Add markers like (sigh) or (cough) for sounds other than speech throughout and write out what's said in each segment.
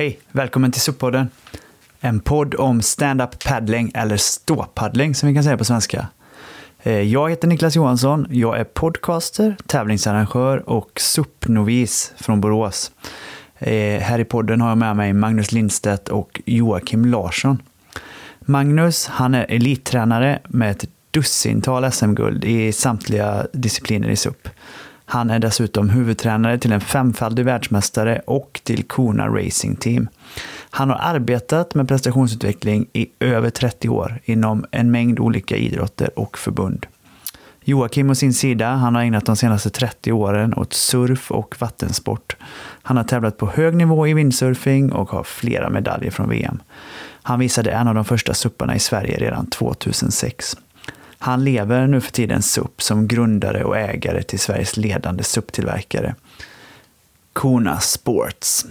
Hej, välkommen till SUP-podden. En podd om stand-up paddling, eller ståpaddling som vi kan säga på svenska. Eh, jag heter Niklas Johansson, jag är podcaster, tävlingsarrangör och SUP-novis från Borås. Eh, här i podden har jag med mig Magnus Lindstedt och Joakim Larsson. Magnus, han är elittränare med ett dussintal SM-guld i samtliga discipliner i SUP. Han är dessutom huvudtränare till en femfaldig världsmästare och till Kona Racing Team. Han har arbetat med prestationsutveckling i över 30 år inom en mängd olika idrotter och förbund. Joakim å sin sida, han har ägnat de senaste 30 åren åt surf och vattensport. Han har tävlat på hög nivå i windsurfing och har flera medaljer från VM. Han visade en av de första supparna i Sverige redan 2006. Han lever nu för tiden SUP som grundare och ägare till Sveriges ledande SUP-tillverkare, Kona Sports.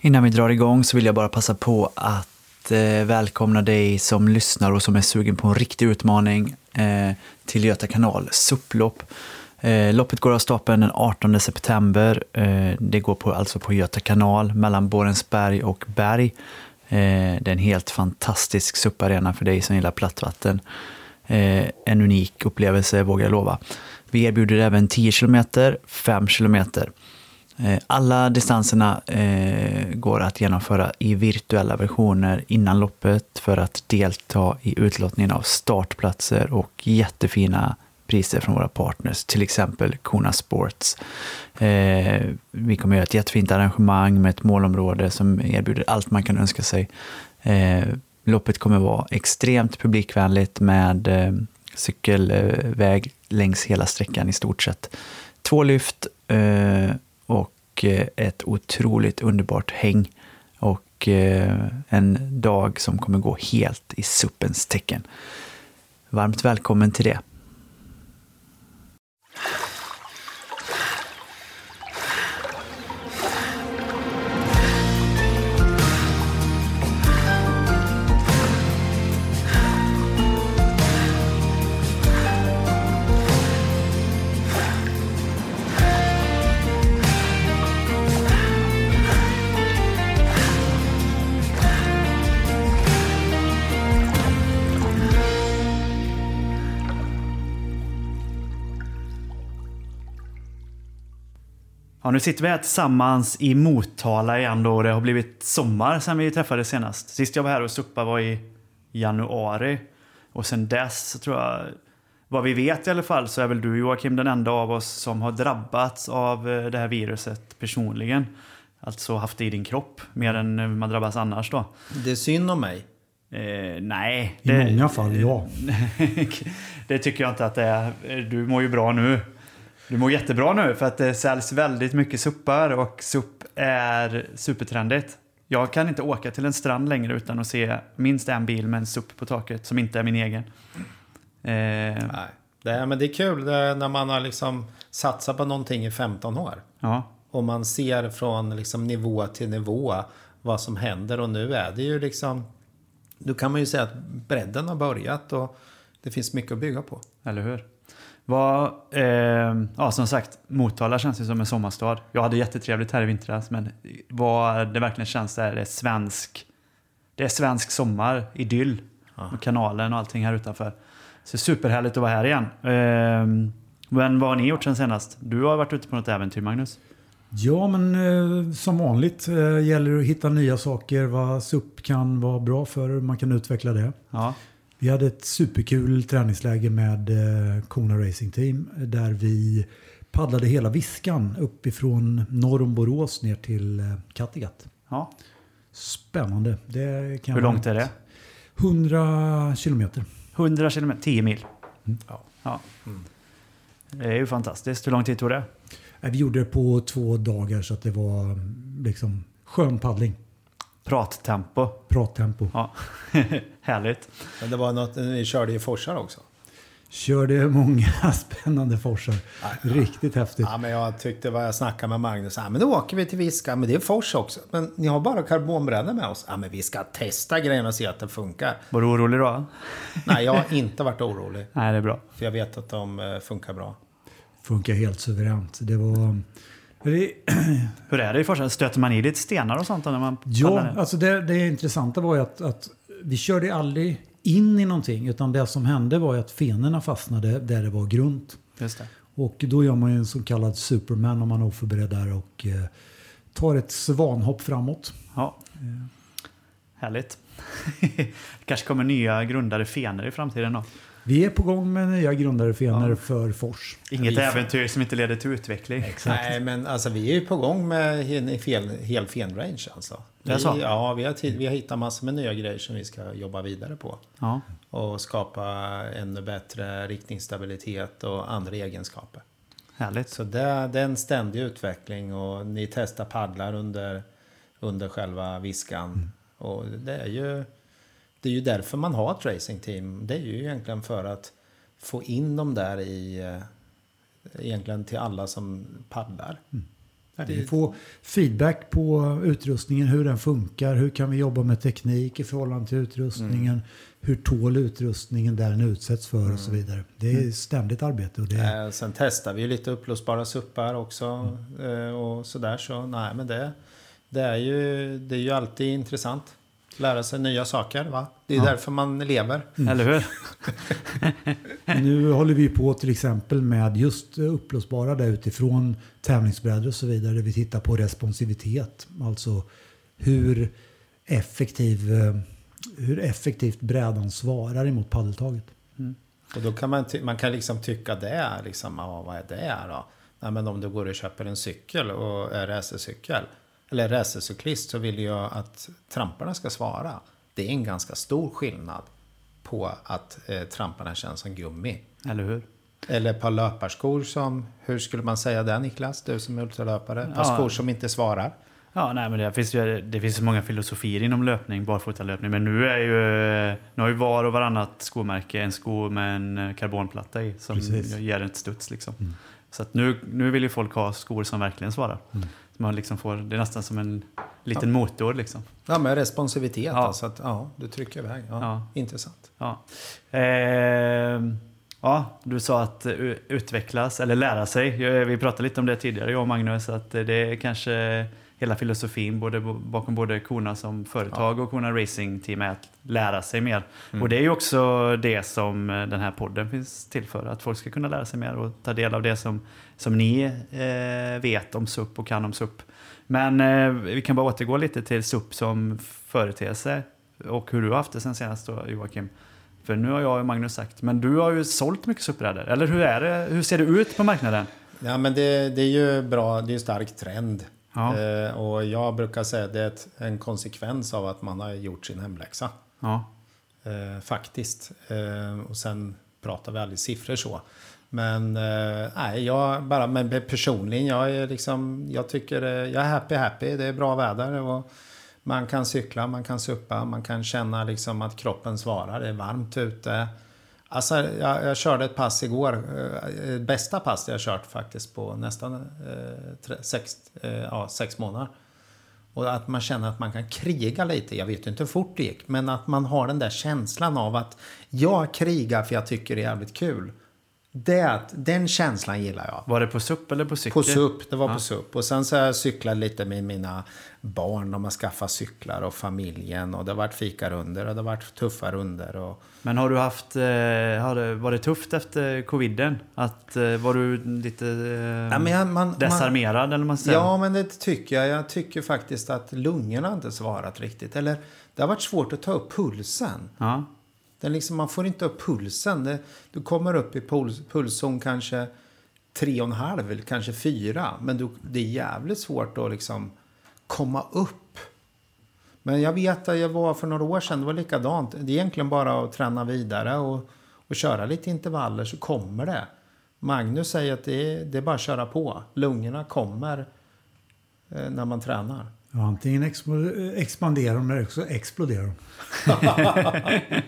Innan vi drar igång så vill jag bara passa på att eh, välkomna dig som lyssnar och som är sugen på en riktig utmaning Eh, till Göta kanal, SUP-lopp. Eh, loppet går av stapeln den 18 september. Eh, det går på, alltså på Göta kanal mellan Borensberg och Berg. Eh, det är en helt fantastisk SUP-arena för dig som gillar plattvatten. Eh, en unik upplevelse vågar jag lova. Vi erbjuder även 10 km, 5 km. Eh, alla distanserna eh, går att genomföra i virtuella versioner innan loppet för att delta i utlottningen av startplatser och jättefina priser från våra partners, till exempel Kona Sports. Eh, vi kommer göra ett jättefint arrangemang med ett målområde som erbjuder allt man kan önska sig. Eh, loppet kommer vara extremt publikvänligt med eh, cykelväg längs hela sträckan i stort sett. Två lyft eh, och eh, ett otroligt underbart häng och eh, en dag som kommer gå helt i suppens tecken. Varmt välkommen till det. Ja, nu sitter vi här tillsammans i Motala igen då. Det har blivit sommar sedan vi träffades senast. Sist jag var här och suppade var i januari. Och sen dess så tror jag, vad vi vet i alla fall, så är väl du Joakim den enda av oss som har drabbats av eh, det här viruset personligen. Alltså haft det i din kropp, mer än eh, man drabbas annars då. Det är synd om mig. Eh, nej. I många fall, ja. (laughs) det tycker jag inte att det är. Du mår ju bra nu. Du mår jättebra nu för att det säljs väldigt mycket suppar och supp är supertrendigt. Jag kan inte åka till en strand längre utan att se minst en bil med en supp på taket som inte är min egen. Eh, Nej. Det är, men det är kul det är när man har liksom satsat på någonting i 15 år. ja. Och man ser från liksom nivå till nivå vad som händer. Och nu är det ju liksom... Då kan man ju säga att bredden har börjat och det finns mycket att bygga på. Eller hur? Vad, eh, ja, som sagt, Motala känns ju som en sommarstad. Jag hade jättetrevligt här i vintras, men vad det verkligen känns är det är svensk, det är svensk sommar, idyll. Med kanalen och allting här utanför. Så superhärligt att vara här igen. Eh, men vad har ni gjort sen senast? Du har varit ute på något äventyr, Magnus? Ja, men eh, som vanligt eh, gäller det att hitta nya saker. Vad SUP kan vara bra för. Man kan utveckla det. Ja. Vi hade ett superkul träningsläge med eh, Kona Racing Team. Där vi paddlade hela Viskan uppifrån norr om Borås ner till eh, Kattegatt. ja. Spännande. Det kan Hur långt är det? 100 kilometer. 100 kilometer, 10 mil. Ja. Ja. Det är ju fantastiskt. Hur lång tid tog det? Eh, Vi gjorde det på två dagar så att det var mm, liksom skön paddling. Prattempo. Prattempo. Ja, (laughs) härligt. Men det var något, ni körde i forsar också. Körde många (laughs) spännande forsar. Riktigt häftigt. Ja, men jag tyckte vad jag snackade med Magnus. Ja, men då åker vi till Viska. Men det är fors också. Men ni har bara karbonbrännor med oss. Ja, men vi ska testa grejen och se att det funkar. Var du orolig då? Nej, jag har (laughs) inte varit orolig. Nej, det är bra. För jag vet att de eh, funkar bra. Funkar helt suveränt. Det var... Det, (clears throat) Hur är det i Forsa? Stöter man i lite stenar och sånt när man ja, alltså det, det intressanta var ju att, att vi körde aldrig in i någonting. Utan det som hände var ju att fenorna fastnade där det var grunt. Just det. Och då gör man ju en så kallad superman om man är oförberedd där och eh, tar ett svanhopp framåt. Ja. Härligt. (laughs) kanske kommer nya grundare fenor i framtiden då. Vi är på gång med nya grundare fenor för Fors. Inget Vi- äventyr som inte leder till utveckling. Nej, men alltså vi är ju på gång med en hel, hel fenrange alltså. Vi, så? ja, vi har, tid, vi har hittat massor med nya grejer som vi ska jobba vidare på. Ja. Och skapa ännu bättre riktningsstabilitet och andra egenskaper. Härligt. Så det, det är en ständig utveckling och ni testar paddlar under, under själva viskan. Och det är ju det är ju därför man har ett racingteam. Det är ju egentligen för att få in dem där i eh, egentligen till alla som paddlar. Vi får feedback på utrustningen, hur den funkar, hur kan vi jobba med teknik i förhållande till utrustningen, hur tål utrustningen där den utsätts för och så vidare. Det är ständigt arbete. Och det, Eh, sen testar vi lite upplösbara suppar också eh, och sådär. Så nej, men det, det, är ju, det är ju alltid intressant. Lära sig nya saker, va? Det är därför man lever. Eller hur? (laughs) Nu håller vi på till exempel med just upplösbara där utifrån tävlingsbrädor och så vidare. Där vi tittar på responsivitet. Alltså hur, effektiv, eh, hur effektivt brädan svarar emot paddeltaget. Och då kan man, man kan liksom tycka det är liksom, ja, vad är det då? Nej, men om du går och köper en cykel och är racercykel eller racercyklist så vill jag att tramparna ska svara. Det är en ganska stor skillnad på att eh, tramparna känns som gummi. Eller hur? Eller ett par löparskor som, hur skulle man säga det Niklas? Du som är ultralöpare. Ett par Ja. skor som inte svarar. Ja, nej, men det finns ju det finns så många filosofier inom löpning, barfotalöpning. Men nu är ju, nu har ju var och varannat skomärke en sko med en eh, karbonplatta i som Precis. ger ett studs. Liksom. Så att nu, nu vill ju folk ha skor som verkligen svarar. Så man liksom får, det är nästan som en liten motor. Liksom. Ja, med responsivitet. Ja. Alltså att, ja, du trycker iväg. Ja, Ja. Intressant. Ja. Ehm, ja, du sa att eh, utvecklas eller lära sig. Eh, Vi pratade lite om det tidigare, jag och Magnus, att eh, det är kanske hela filosofin både, bakom både Kona som företag och Kona Racing Team är att lära sig mer. Och det är ju också det som eh, den här podden finns till för, att folk ska kunna lära sig mer och ta del av det som, som ni eh, vet om SUP och kan om SUP. Men eh, vi kan bara återgå lite till SUP som företeelse och hur du har haft det sen senast då, Joakim. För nu har jag och Magnus sagt, men du har ju sålt mycket SUP-brädor. Eller hur, är det? hur ser det ut på marknaden? Ja, men det, det är ju bra. Det är en stark trend. Ja. Eh, och jag brukar säga att det är ett, en konsekvens av att man har gjort sin hemläxa. Ja, Eh, faktiskt. Eh, och sen pratar vi aldrig siffror så. Men eh, nej, jag bara men personligen, jag är liksom, jag tycker, eh, jag är happy happy. Det är bra väder och man kan cykla, man kan suppa, man kan känna liksom att kroppen svarar. Det är varmt ute. Alltså, jag, jag körde ett pass igår, eh, eh, bästa pass jag kört faktiskt på nästan eh, tre, sex, eh, ja, sex månader. Och att man känner att man kan kriga lite. Jag vet ju inte hur fort det gick. Men att man har den där känslan av att jag krigar för jag tycker det är jävligt kul. Det, den känslan gillar jag. var det på SUP eller på cykel? På SUP, det var Ja. på SUP. Och sen så har jag cyklat lite med mina barn. De har skaffat cyklar och familjen. Och det har varit fikarunder och det har varit tuffa runder. Och... Men har du haft, eh, har det, var det tufft efter coviden? Att, eh, var du lite eh, Ja, jag, man, man, desarmerad eller vad man säger? Ja, men det tycker jag. Jag tycker faktiskt att lungorna inte svarat riktigt. Eller det har varit svårt att ta upp pulsen. Ja. Den liksom, man får inte upp pulsen. Det, du kommer upp i puls, pulszon kanske tre och en halv eller kanske fyra. Men du, det är jävligt svårt att liksom komma upp. Men jag vet att jag var för några år sedan, det var likadant. Det är egentligen bara att träna vidare och, och köra lite intervaller så kommer det. Magnus säger att det är, det är bara att köra på. Lungorna kommer eh, när man tränar. Ja, antingen expanderar de eller också exploderar de. (laughs)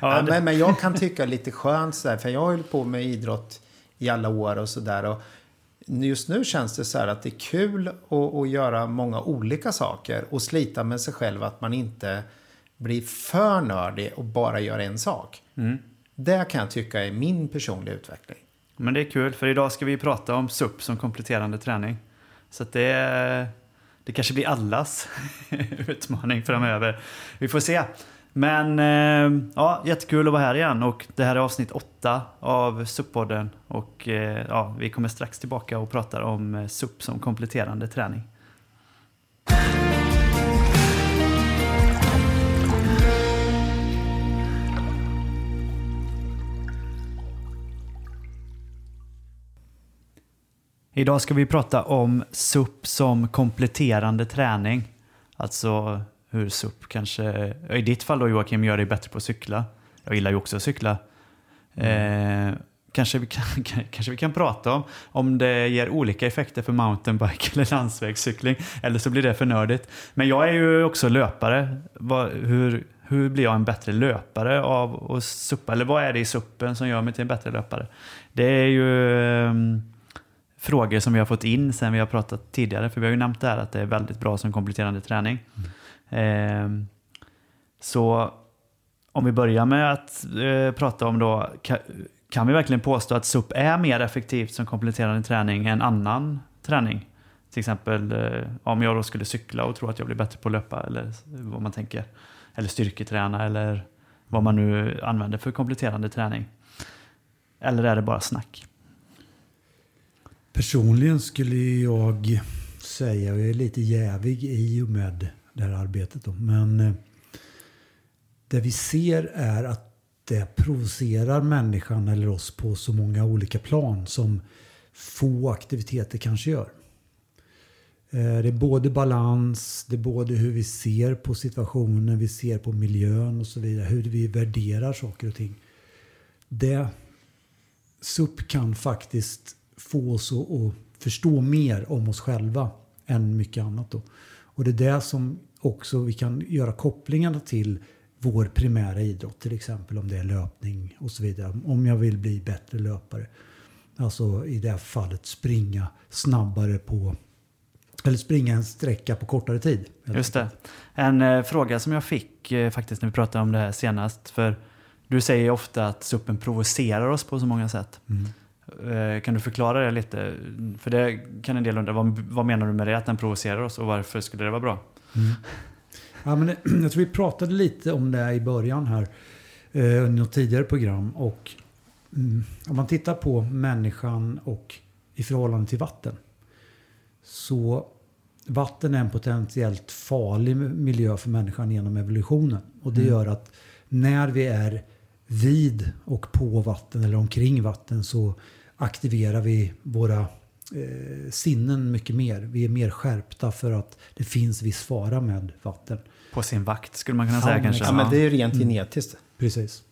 Ja, men, men jag kan tycka lite skönt sådär, för jag har hållit på med idrott i alla år och sådär. Just nu känns det så här att det är kul att, att göra många olika saker och slita med sig själv att man inte blir för nördig och bara gör en sak. Det kan jag tycka är min personliga utveckling. Men det är kul, för idag ska vi prata om SUP som kompletterande träning. Så att det, det kanske blir allas (laughs) utmaning framöver. Vi får se. Men eh, ja, jättekul att vara här igen och det här är avsnitt åtta av SUP-podden. Och eh, ja, vi kommer strax tillbaka och pratar om eh, SUP som kompletterande träning. Idag ska vi prata om SUP som kompletterande träning. Alltså hur SUP kanske, i ditt fall då Joakim, gör dig bättre på att cykla. Jag gillar ju också att cykla. Eh, kanske, vi kan, (laughs) kanske vi kan prata om om det ger olika effekter för mountainbike (laughs) eller landsvägscykling. Eller så blir det för nördigt. Men jag är ju också löpare. Vad, hur, hur blir jag en bättre löpare av att suppa? Eller vad är det i suppen som gör mig till en bättre löpare? Det är ju frågor som vi har fått in sen vi har pratat tidigare. För vi har ju nämnt det här att det är väldigt bra som kompletterande träning. Ehm, så om vi börjar med att eh, prata om då, kan, kan vi verkligen påstå att SUP är mer effektivt som kompletterande träning än annan träning? Till exempel eh, om jag då skulle cykla och tro att jag blir bättre på att löpa eller vad man tänker. Eller styrketräna eller vad man nu använder för kompletterande träning. Eller är det bara snack? Personligen skulle jag säga, och jag är lite jävig i och med det här arbetet då, men eh, det vi ser är att det provocerar människan eller oss på så många olika plan som få aktiviteter kanske gör. Eh, det är både balans, det är både hur vi ser på situationen, vi ser på miljön och så vidare. Hur vi värderar saker och ting. Det SUP kan faktiskt få oss att att förstå mer om oss själva än mycket annat. Då. Och det är det som också vi kan göra kopplingarna till vår primära idrott. Till exempel om det är löpning och så vidare. Om jag vill bli bättre löpare. Alltså i det här fallet springa snabbare på eller springa en sträcka på kortare tid. Just det. En eh, fråga som jag fick eh, faktiskt när vi pratade om det här senast. För du säger ju ofta att suppen provocerar oss på så många sätt. Eh, kan du förklara det lite? För det kan en del undra. Vad, vad menar du med det? Att den provocerar oss och varför skulle det vara bra? Ja, men (clears throat) jag tror vi pratade lite om det i början här. eh, Under något tidigare program. Och mm, om man tittar på människan och i förhållande till vatten. Så vatten är en potentiellt farlig miljö för människan genom evolutionen. Och det gör att när vi är vid och på vatten eller omkring vatten så aktiverar vi våra eh, sinnen mycket mer. Vi är mer skärpta för att det finns viss fara med vatten. På sin vakt skulle man kunna Ja, säga kanske. Ja, men det är ju rent genetiskt. Precis.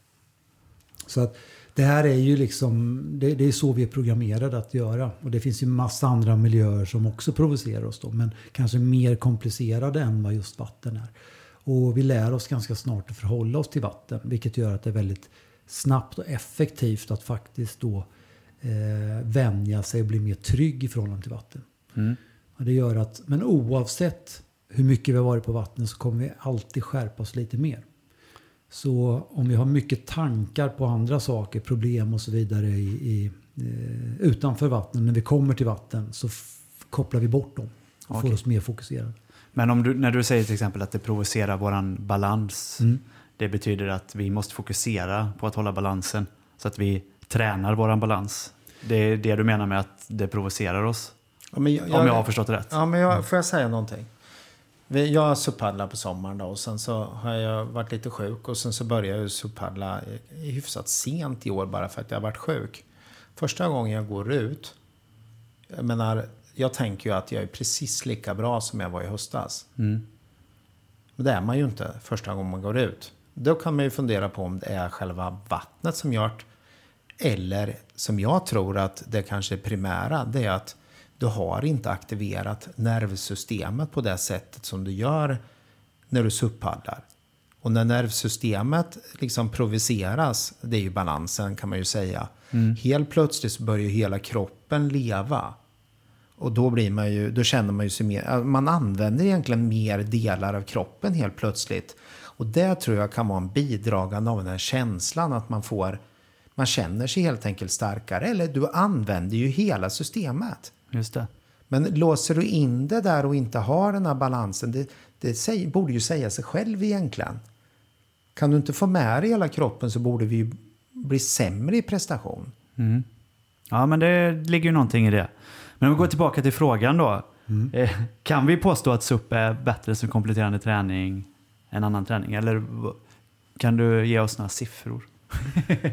Så att det här är ju liksom, det, det är så vi är programmerade att göra. Och det finns ju massa andra miljöer som också provocerar oss då. Men kanske mer komplicerade än vad just vatten är. Och vi lär oss ganska snart att förhålla oss till vatten. Vilket gör att det är väldigt snabbt och effektivt att faktiskt då eh, vänja sig och bli mer trygg i förhållande till vatten. Mm. Och det gör att, men oavsett hur mycket vi har varit på vattnet så kommer vi alltid skärpa oss lite mer. Så om vi har mycket tankar på andra saker, problem och så vidare i, i, eh, utanför vattnet, när vi kommer till vatten så kopplar vi bort dem och Okej. får oss mer fokuserade. Men om du, när du säger till exempel att det provocerar våran balans. Mm. Det betyder att vi måste fokusera på att hålla balansen. Så att vi tränar våran balans. Det är det du menar med att det provocerar oss? Ja, men jag, Om jag har förstått det rätt. Ja, men jag, får jag säga någonting? Jag suppaddlar på sommaren då och sen så har jag varit lite sjuk och sen så började jag suppaddla hyfsat sent i år bara för att jag har varit sjuk. Första gången jag går ut, jag menar, jag tänker ju att jag är precis lika bra som jag var i höstas. Mm. Men det är man ju inte första gången man går ut. Då kan man ju fundera på om det är själva vattnet som gör det. Eller som jag tror att det kanske är primära, det är att du har inte aktiverat nervsystemet på det sättet som du gör när du suppaddlar. Och när nervsystemet liksom provoceras, det är ju balansen kan man ju säga. Mm. Helt plötsligt så börjar hela kroppen leva. Och då, blir man ju, då känner man ju sig mer, man använder egentligen mer delar av kroppen helt plötsligt. Och det tror jag kan vara en bidragande av den här känslan att man får, man känner sig helt enkelt starkare. Eller du använder ju hela systemet. Just det. Men låser du in det där och inte har den här balansen, det, det säg, borde ju säga sig själv egentligen. Kan du inte få med dig hela kroppen så borde vi bli sämre i prestation. Mm. Ja, men det ligger ju någonting i det. Men om vi går tillbaka till frågan då. Mm. Eh, kan vi påstå att SUP är bättre som kompletterande träning än annan träning? Eller kan du ge oss några siffror? (laughs)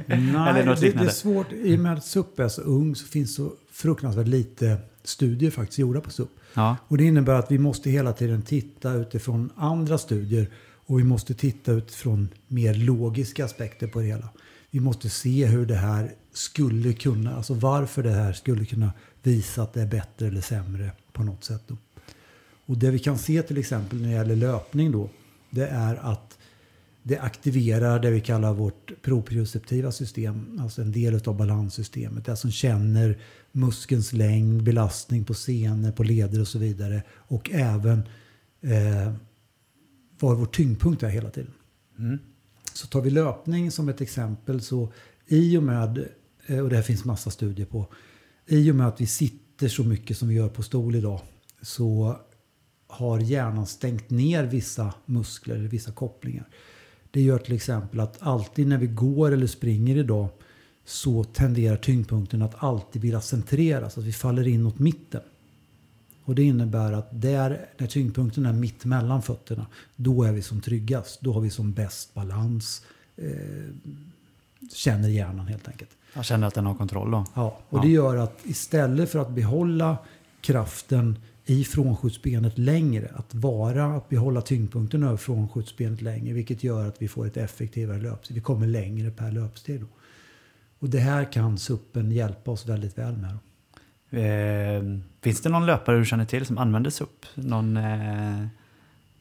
Nej, det, det, är svårt. I och med att SUP är så ung så finns så fruktansvärt lite studier faktiskt gjorda på SUP. Ja. Och det innebär att vi måste hela tiden titta utifrån andra studier och vi måste titta utifrån mer logiska aspekter på det hela. Vi måste se hur det här skulle kunna, alltså varför det här skulle kunna visa att det är bättre eller sämre på något sätt. Då. Och det vi kan se till exempel när det gäller löpning då, det är att det aktiverar det vi kallar vårt proprioceptiva system, alltså en del av balanssystemet. Det som känner muskelns längd, belastning på senor, på leder och så vidare. Och även eh, var vår tyngdpunkt är hela tiden. Mm. Så tar vi löpning som ett exempel så i och med, eh, och det här finns massa studier på, i och med att vi sitter så mycket som vi gör på stol idag så har hjärnan stängt ner vissa muskler, eller vissa kopplingar. Det gör till exempel att alltid när vi går eller springer idag så tenderar tyngdpunkten att alltid vilja centreras, att vi faller in mot mitten. Och det innebär att där, när tyngdpunkten är mitt mellan fötterna, då är vi som tryggast. Då har vi som bäst balans. Eh, känner hjärnan helt enkelt. Jag känner att den har kontroll då? Ja, och ja. det gör att istället för att behålla kraften i frånskjutsbenet längre, att vara, att behålla tyngdpunkten över frånskjutsbenet längre, vilket gör att vi får ett effektivare löpsteg. Vi kommer längre per löpsteg. Då. Och det här kan suppen hjälpa oss väldigt väl med. Eh, finns det någon löpare du känner till som använder SUP? Någon, eh...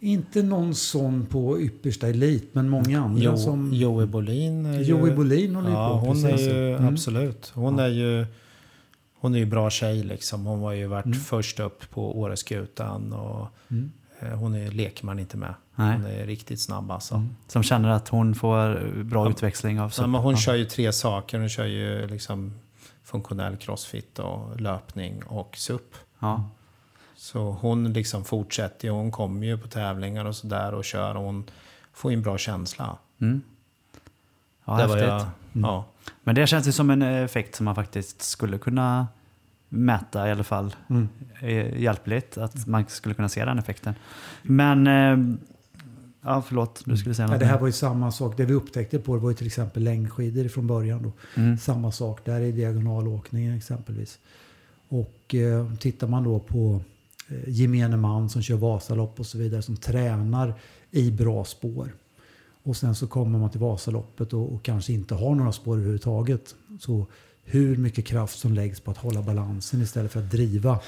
Inte någon sån på yppersta elit, men många andra jo, som... Joey Bolin. Joey Bolin håller ja, på hon är ju, mm. Absolut. Hon ja. är ju... Hon är ju bra tjej liksom. Hon var ju varit mm. först upp på Åreskutan och mm. Eh, hon är lekman inte med. Nej. Hon är riktigt snabb alltså. Mm. Som känner att hon får bra ja. utväxling av SUP? Ja, men hon kör ju tre saker. Hon kör ju liksom funktionell crossfit och löpning och SUP. Ja. Så hon liksom fortsätter hon kommer ju på tävlingar och sådär och kör och hon får ju en bra känsla. Mm. Ja, det häftigt. Jag, mm. ja. Men det känns ju som en effekt som man faktiskt skulle kunna mäta i alla fall mm. hjälpligt. Att man skulle kunna se den effekten. Men eh, Ja, förlåt. Du skulle säga något. Ja, det här var ju samma sak. Det vi upptäckte på det var ju till exempel längdskidor från början. Då. Mm. Samma sak där i diagonalåkningen exempelvis. Och eh, tittar man då på eh, gemene man som kör Vasalopp och så vidare som tränar i bra spår. Och sen så kommer man till Vasaloppet och, och kanske inte har några spår överhuvudtaget. Så hur mycket kraft som läggs på att hålla balansen istället för att driva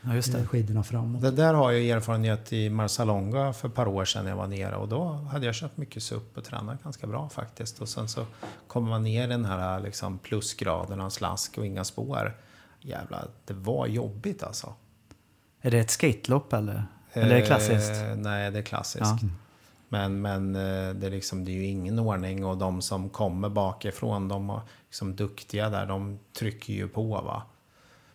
ja, just det. skidorna framåt. Det där har jag erfarenhet i Marsalonga för ett par år sedan när jag var nere och då hade jag kört mycket SUP och tränat ganska bra faktiskt. Och sen så kommer man ner i den här liksom plusgraden slask och inga spår. Jävlar, det var jobbigt alltså. Är det ett skatelopp eller? Eller är det klassiskt? Eh, nej, det är klassiskt. Ja. Men, men eh, det, är liksom, det är ju ingen ordning och de som kommer bakifrån, de är liksom duktiga där, de trycker ju på. va.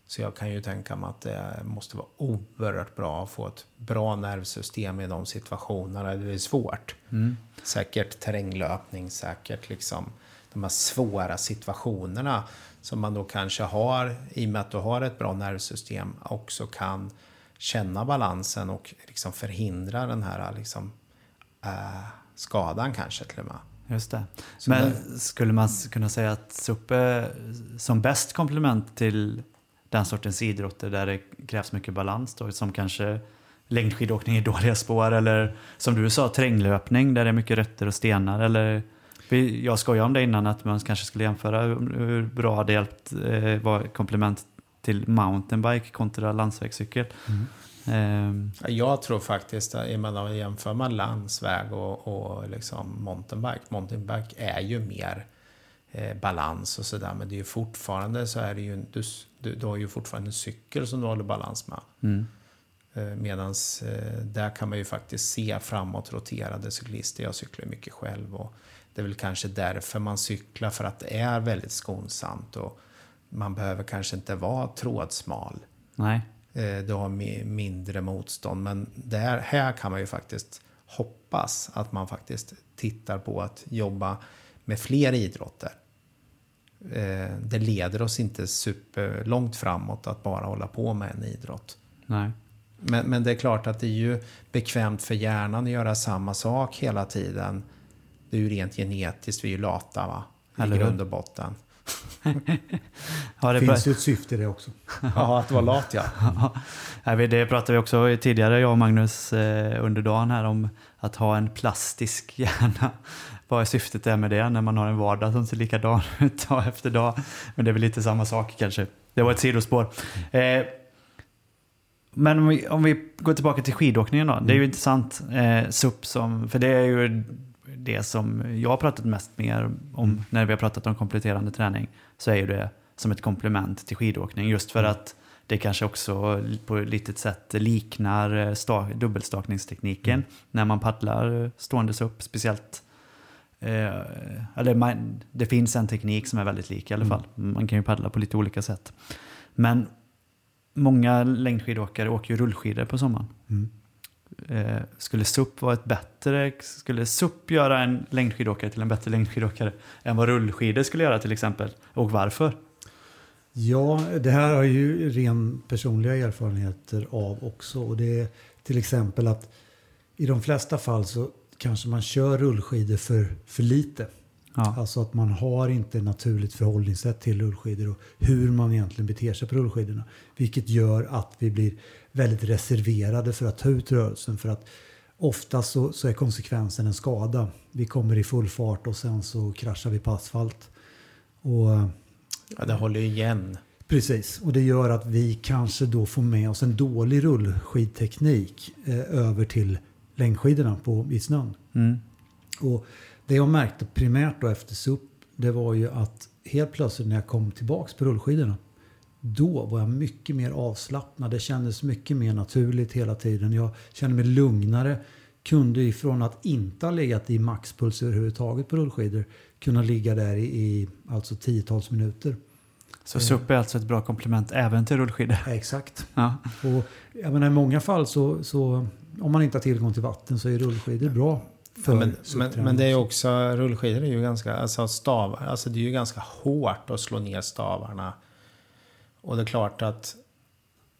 Så jag kan ju tänka mig att det måste vara oerhört bra att få ett bra nervsystem i de situationerna det är svårt. Mm. Säkert terränglöpning, säkert liksom de här svåra situationerna som man då kanske har, i och med att du har ett bra nervsystem, också kan känna balansen och liksom förhindra den här liksom, äh, skadan kanske till och med. Just det. Så Men det... skulle man kunna säga att SUP är som bäst komplement till den sortens idrotter där det krävs mycket balans då, som kanske längdskidåkning i dåliga spår eller som du sa terränglöpning där det är mycket rötter och stenar eller jag skojade om det innan att man kanske skulle jämföra hur bra det hjälpt eh, var komplement till mountainbike kontra landsvägscykel. Mm. Jag tror faktiskt, att man jämför man landsväg och, och liksom mountainbike, mountainbike är ju mer eh, balans och sådär. Men det är ju fortfarande så är det ju, du, du, du har ju fortfarande en cykel som du håller balans med. Mm. Eh, Medan eh, där kan man ju faktiskt se framåt roterade cyklister. Jag cyklar mycket själv och det är väl kanske därför man cyklar, för att det är väldigt skonsamt och man behöver kanske inte vara trådsmal. Nej. Eh, du har mindre motstånd, men där, här kan man ju faktiskt hoppas att man faktiskt tittar på att jobba med fler idrotter. Det leder oss inte superlångt framåt att bara hålla på med en idrott. Nej. Men, men det är klart att det är ju bekvämt för hjärnan att göra samma sak hela tiden. Det är ju rent genetiskt, vi är ju lata va? I grund och botten. (laughs) ja, det finns ju ett syfte i det också. ja, att vara lat ja. (laughs) ja. Det pratade vi också tidigare, jag och Magnus, eh, under dagen här om att ha en plastisk (laughs) hjärna. Vad är syftet är med det när man har en vardag som ser likadan ut dag efter dag? Men det är väl lite samma sak kanske. Det var ett sidospår. Eh, men om vi, om vi, går tillbaka till skidåkningen då. Det är ju mm. intressant. Eh, SUP som, för det är ju det som jag har pratat mest mer om mm. när vi har pratat om kompletterande träning. Så är ju det som ett komplement till skidåkning. Just för mm. att det kanske också på ett litet sätt liknar eh, sta, dubbelstakningstekniken mm. när man paddlar ståendes upp. Speciellt eh, eller man, det finns en teknik som är väldigt lik i alla fall. Man kan ju paddla på lite olika sätt. Men många längdskidåkare åker ju rullskidor på sommaren. Mm. Eh, skulle SUP vara ett bättre, skulle SUP göra en längdskidåkare till en bättre längdskidåkare än vad rullskidor skulle göra till exempel? Och varför? Ja, det här har ju ren personliga erfarenheter av också. Och det är till exempel att i de flesta fall så kanske man kör rullskidor för, för lite. Ja. Alltså att man har inte naturligt förhållningssätt till rullskidor och hur man egentligen beter sig på rullskidorna. Vilket gör att vi blir väldigt reserverade för att ta ut rörelsen. För att oftast så, så är konsekvensen en skada. Vi kommer i full fart och sen så kraschar vi på asfalt. Och, ja, det håller igen. Precis, och det gör att vi kanske då får med oss en dålig rullskidteknik eh, över till längdskidorna på, i snön. Mm. Och det jag märkte primärt då efter SUP, det var ju att helt plötsligt när jag kom tillbaks på rullskidorna, då var jag mycket mer avslappnad. Det kändes mycket mer naturligt hela tiden. Jag kände mig lugnare. Kunde ifrån att inte ha legat i maxpuls överhuvudtaget på rullskidor kunna ligga där i, i alltså tiotals minuter. Så SUP är alltså ett bra komplement även till rullskidor? Ja, exakt. Ja. Och, jag menar, I många fall så, så om man inte har tillgång till vatten så är rullskidor bra men, men, men, det är också, rullskidor är ju ganska, alltså stavar, alltså det är ju ganska hårt att slå ner stavarna. Och det är klart att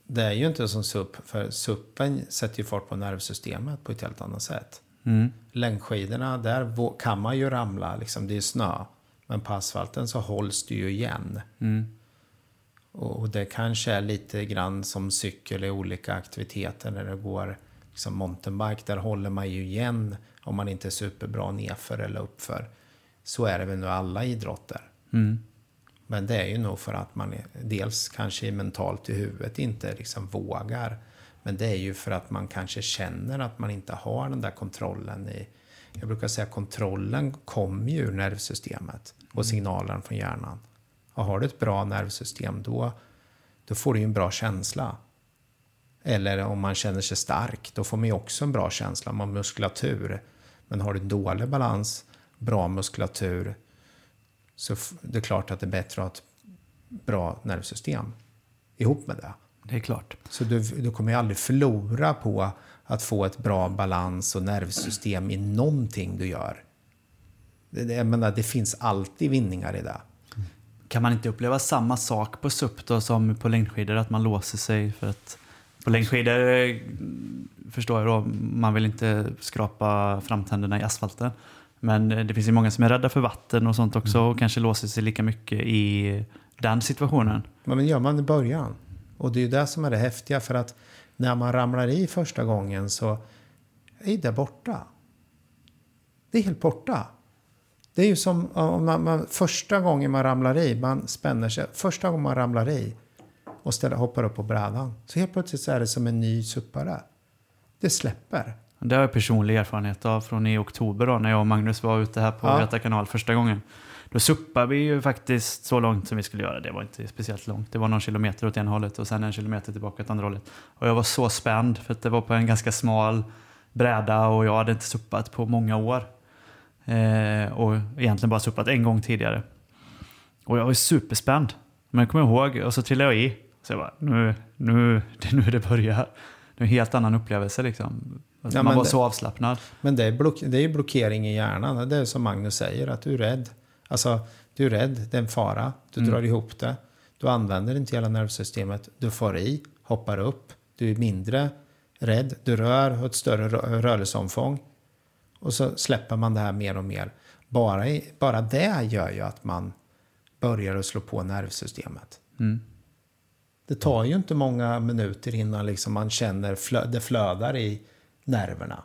det är ju inte som SUP, för SUPen sätter ju fart på nervsystemet på ett helt annat sätt. Mm. Längdskidorna, där kan man ju ramla, liksom, det är snö. Men på asfalten så hålls det ju igen. Mm. Och det kanske är lite grann som cykel i olika aktiviteter när det går liksom mountainbike. Där håller man ju igen om man inte är superbra nedför eller uppför. Så är det väl nu alla idrotter. Mm. Men det är ju nog för att man dels kanske mentalt i huvudet inte liksom vågar. Men det är ju för att man kanske känner att man inte har den där kontrollen i... Jag brukar säga att kontrollen kommer ju ur nervsystemet och mm. signalen från hjärnan. Och har du ett bra nervsystem då, då får du ju en bra känsla. Eller om man känner sig stark, då får man ju också en bra känsla. Man har muskulatur. Men har du dålig balans, bra muskulatur, så det är klart att det är bättre att ha ett bra nervsystem ihop med det. Det är klart. Så du, du kommer ju aldrig förlora på att få ett bra balans och nervsystem i någonting du gör. Det, jag menar, det finns alltid vinningar i det. Kan man inte uppleva samma sak på SUP då som på längdskidor? Att man låser sig för att på längdskidor eh, förstår jag då, man vill inte skrapa framtänderna i asfalten. Men eh, det finns ju många som är rädda för vatten och sånt också mm. och kanske låser sig lika mycket i den situationen. Men gör man i början. Och det är ju det som är det häftiga för att när man ramlar i första gången så är det borta. Det är helt borta. Det är ju som om man, man, första gången man ramlar i, man spänner sig, första gången man ramlar i och ställer, hoppar upp på brädan. Så helt plötsligt så är det som en ny suppare. Det släpper. Det har jag personlig erfarenhet av från i oktober då, när jag och Magnus var ute här på Ja. Göta kanal första gången. Då suppade vi ju faktiskt så långt som vi skulle göra. Det var inte speciellt långt. Det var någon kilometer åt ena hållet och sen en kilometer tillbaka åt andra hållet. Och jag var så spänd för att det var på en ganska smal bräda och jag hade inte suppat på många år. Eh, och egentligen bara suppat en gång tidigare. Och jag var superspänd. Men jag kommer ihåg, och så trillade jag i. Så jag bara, nu, nu, (laughs) det är nu det börjar. Det är en helt annan upplevelse liksom. Ja, man var det- så avslappnad. Men det är, block, det är ju blockering i hjärnan. Det är som Magnus säger, att du är rädd. Alltså, du är rädd, det är en fara. Du Mm. drar ihop det. Du använder inte hela nervsystemet. Du får i, hoppar upp. Du är mindre rädd. Du rör, har ett större rö- rörelseomfång. Och så släpper man det här mer och mer. Bara, i, bara det gör ju att man börjar att slå på nervsystemet. Mm. Det tar ju inte många minuter innan liksom man känner flö, det flödar i nerverna.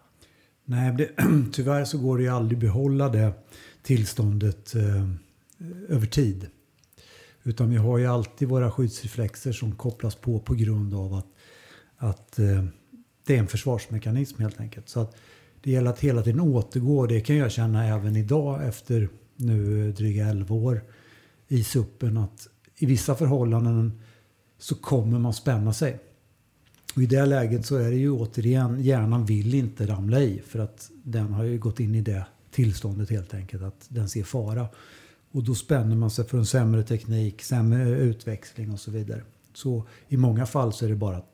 Nej, det, (clears throat) tyvärr så går det ju aldrig behålla det tillståndet eh, över tid. Utan vi har ju alltid våra skyddsreflexer som kopplas på på grund av att, att eh, det är en försvarsmekanism helt enkelt. Så att det gäller att hela tiden återgå. Det kan jag känna även idag efter nu eh, dryga 11 år i suppen. Att i vissa förhållanden så kommer man spänna sig. Och I det läget så är det ju återigen, hjärnan vill inte ramla i för att den har ju gått in i det tillståndet helt enkelt, att den ser fara. Och då spänner man sig för en sämre teknik, sämre utväxling och så vidare. Så i många fall så är det bara att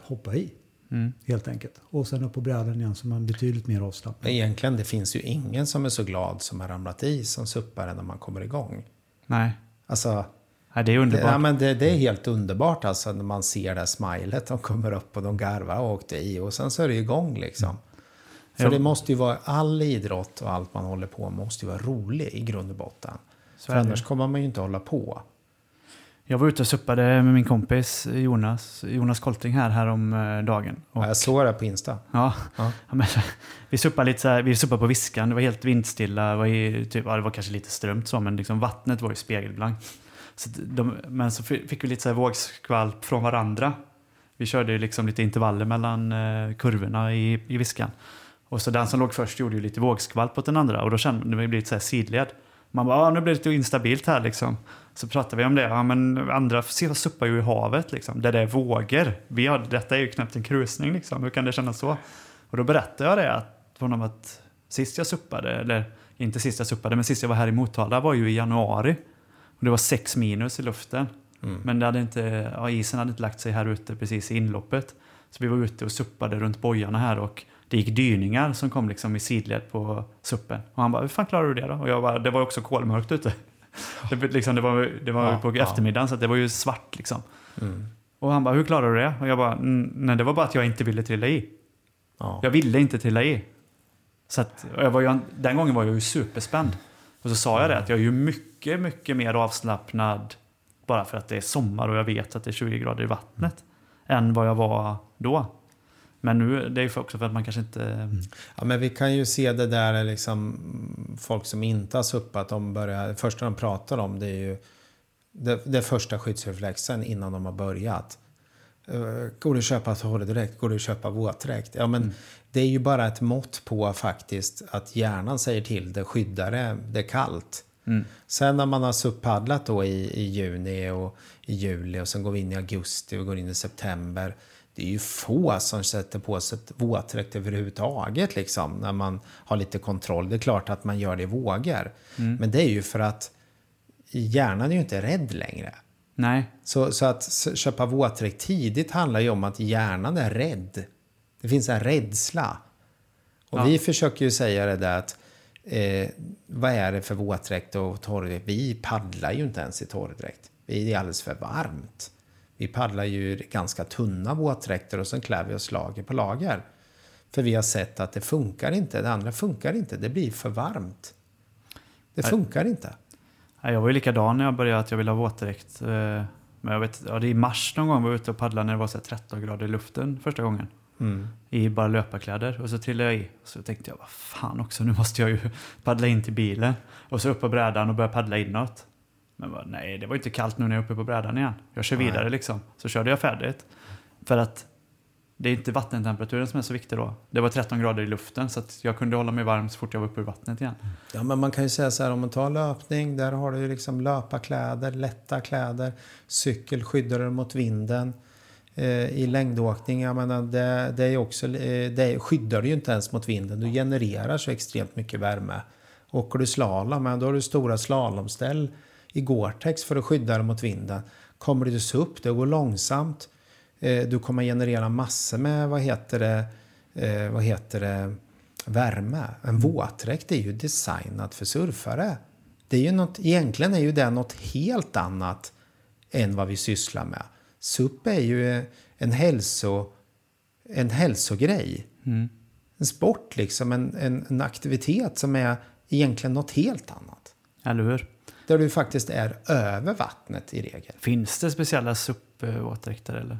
hoppa i Mm. helt enkelt. Och sen upp på brädan igen så man är betydligt mer avslappnad. Men egentligen, det finns ju ingen som är så glad som har ramlat i som suppare när man kommer igång. Nej. Alltså, Nej, det är underbart. ja, men det, det är helt underbart alltså när man ser det här smilet. De kommer upp och de garvar och åkte i och sen så är det igång liksom. För Ja. det måste ju vara, all idrott och allt man håller på med måste ju vara rolig i grund och botten. Så För annars kommer man ju inte hålla på. Jag var ute och suppade med min kompis Jonas, Jonas Kolting här, här om eh, dagen. Och, Ja, jag såg det på Insta. ja, Ja. ja, men, (laughs) vi suppade lite så här, vi suppade på Viskan, det var helt vindstilla, det var, i, typ, ja, det var kanske lite strömt så, men liksom vattnet var ju spegelblankt. Så de, men så fick vi lite så här vågskvalp från varandra. Vi körde ju liksom lite intervaller mellan eh, kurvorna i, i Viskan. Och så den som låg först gjorde ju lite vågskvalp åt den andra och då kände man det blev lite så här sidled. Man bara, ah, nu blir det lite instabilt här liksom. Så pratade vi om det, ja men andra suppar ju i havet liksom, där det är vågor. Vi har, detta är ju knappt en krusning liksom, hur kan det kännas så? Och då berättade jag det att, för honom att sist jag suppade, eller inte sist jag suppade, men sist jag var här i Motala var ju i januari. Och det var sex minus i luften. Men det hade inte, ja, isen hade inte lagt sig här ute precis i inloppet. Så vi var ute och suppade runt bojarna här och det gick dyningar som kom liksom i sidled på suppen. Och han bara, hur fan klarar du det då? Och jag bara, det var också kolmörkt ute. (laughs) Det, liksom, det var, det var Ja, på ja. eftermiddagen så det var ju svart liksom. Mm. Och han bara, hur klarar du det? Och jag bara, "Mm, nej det var bara att jag inte ville trilla i. Ja. Jag ville inte trilla i. Så att, jag var ju, den gången var jag ju superspänd. Och så sa jag det, att jag är ju mycket, mycket mer avslappnad bara för att det är sommar och jag vet att det är 20 grader i vattnet. Än vad jag var då. Men nu, det är ju också för att man kanske inte... Ja, men vi kan ju se det där liksom folk som inte har suppat, de börjar, det första de pratar om det är ju det, det första skyddsreflexen innan de har börjat. Uh, går det att köpa torrdräkt? Går det att köpa våtdräkt? Ja, men det är ju bara ett mått på faktiskt att hjärnan säger till det, skydda det, det är kallt. Mm. Sen när man har supppaddlat då i, i juni och i juli och sen går vi in i augusti och går in i september. Det är ju få som sätter på sig ett våtdräkt överhuvudtaget liksom när man har lite kontroll. Det är klart att man gör det i vågor. Men det är ju för att hjärnan är ju inte rädd längre. Nej, Så, så att köpa våtdräkt tidigt handlar ju om att hjärnan är rädd. Det finns en rädsla. Och Ja. vi försöker ju säga det där att eh, vad är det för våtdräkt och torrdräkt? Vi paddlar ju inte ens i torrdräkt. Det är alldeles för varmt. Vi paddlar ju ganska tunna våtdräkter och sen klär vi oss lager på lager. För vi har sett att det funkar inte. Det andra funkar inte. Det blir för varmt. Det funkar inte. Nej, jag var ju likadan när jag började att jag ville ha våtdräkt. eh, Men jag vet, ja, det är i mars någon gång var jag ute och paddlade när det var så här 13 grader i luften första gången. Mm. I bara löparkläder. Och så trillade jag i. Så tänkte jag, vad fan också, nu måste jag ju (laughs) paddla in till bilen. Och så upp på brädan och börja paddla inåt. Men bara, nej, det var inte kallt nu när jag är uppe på brädan igen. Jag kör vidare liksom. Så körde jag färdigt. För att det är inte vattentemperaturen som är så viktig då. Det var 13 grader i luften så att jag kunde hålla mig varm så fort jag var uppe ur vattnet igen. Ja, men man kan ju säga så här om man tar löpning, där har du ju liksom löparkläder, lätta kläder, cykel skyddar dig mot vinden. Eh, I längdåkning, jag menar, det, det är också, eh, det skyddar du ju inte ens mot vinden. Du genererar så extremt mycket värme. Åker du slalom, då har du stora slalomställ i Gore-Tex för att skydda dig mot vinden. Kommer du upp, det går långsamt. Eh, du kommer generera massor med, vad heter det, eh, vad heter det, värme. En våtdräkt är ju designad för surfare. Det är ju något, egentligen är ju det något helt annat än vad vi sysslar med. SUP är ju en, hälso, en hälsogrej. Mm. En sport, liksom, en, en, en, aktivitet som är egentligen något helt annat. Eller hur? Där du faktiskt är över vattnet i regel. Finns det speciella SUP-våtdräkter eller?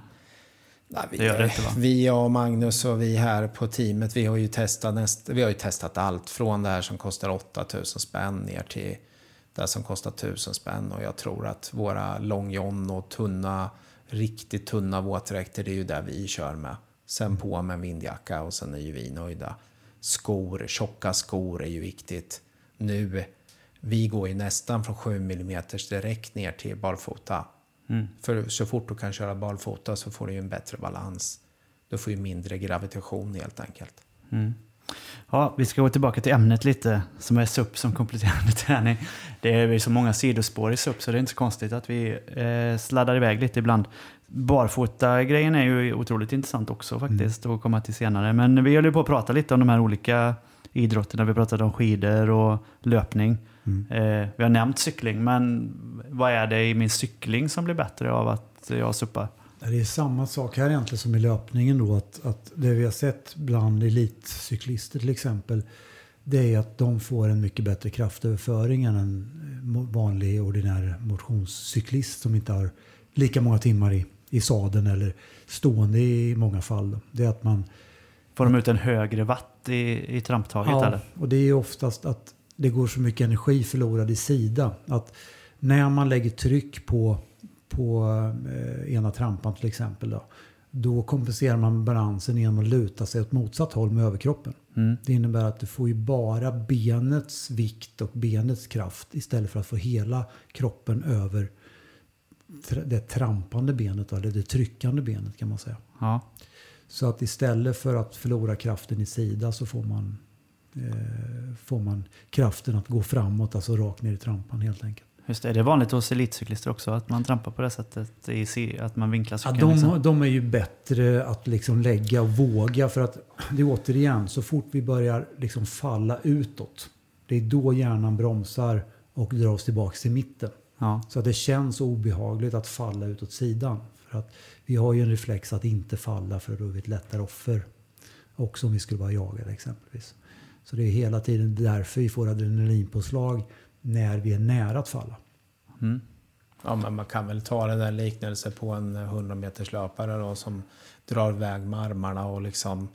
Nej, vi, det gör det inte, va? (laughs) vi, jag och Magnus och vi här på teamet, vi har ju testat, näst, vi har ju testat allt från det här som kostar 8000 spänn ner till det som kostar 1000 spänn. Och jag tror att våra Long John och tunna, riktigt tunna våtdräkter, det är ju det vi kör med. Sen på med en vindjacka och sen är ju vi nöjda. Skor, tjocka skor är ju viktigt. Nu, vi går ju nästan från 7 mm direkt ner till barfota. Mm. För så fort du kan köra barfota så får du ju en bättre balans. Du får ju mindre gravitation helt enkelt. Mm. Ja, vi ska gå tillbaka till ämnet lite, som är SUP som kompletterande (laughs) träning. Det är så många sidospår i SUP så det är inte så konstigt att vi eh, sladdar iväg lite ibland. Barfota-grejen är ju otroligt intressant också faktiskt mm. att komma till senare. Men vi höll ju på att prata lite om de här olika idrotterna. Vi pratade om skidor och löpning. Mm. Eh, vi har nämnt cykling, men vad är det i min cykling som blir bättre av att jag suppar? Det är samma sak här egentligen som i löpningen då. Att, att det vi har sett bland elitcyklister till exempel. Det är att de får en mycket bättre kraftöverföring än en vanlig ordinär motionscyklist som inte har lika många timmar i, i sadeln eller stående i många fall. Det är att man... Får de ut en högre watt i, i tramptaget? Ja, eller? och det är oftast att det går så mycket energi förlorad i sida. Att när man lägger tryck på, på eh, ena trampan till exempel. Då, då kompenserar man balansen genom att luta sig åt motsatt håll med överkroppen. Mm. Det innebär att du får ju bara benets vikt och benets kraft istället för att få hela kroppen över det trampande benet, eller det tryckande benet kan man säga. Ja. Så att istället för att förlora kraften i sida så får man får man kraften att gå framåt, alltså rakt ner i trampan helt enkelt. Just det, är det vanligt hos elitcyklister också att man trampar på det sättet? I, att man vinklar cykeln? Ja, de, liksom? de är ju bättre att liksom lägga och våga. För att (clears throat) det är återigen, så fort vi börjar liksom falla utåt. Det är då hjärnan bromsar och drar oss tillbaka till mitten. Ja. Så att det känns obehagligt att falla utåt sidan. För att vi har ju en reflex att inte falla för då är vi ett lättare offer. Också om vi skulle vara jagade exempelvis. Så det är hela tiden därför vi får adrenalinpåslag när vi är nära att falla. Mm. Ja, men man kan väl ta den där liknelsen på en 100 meters löpare då, som drar iväg med armarna och liksom...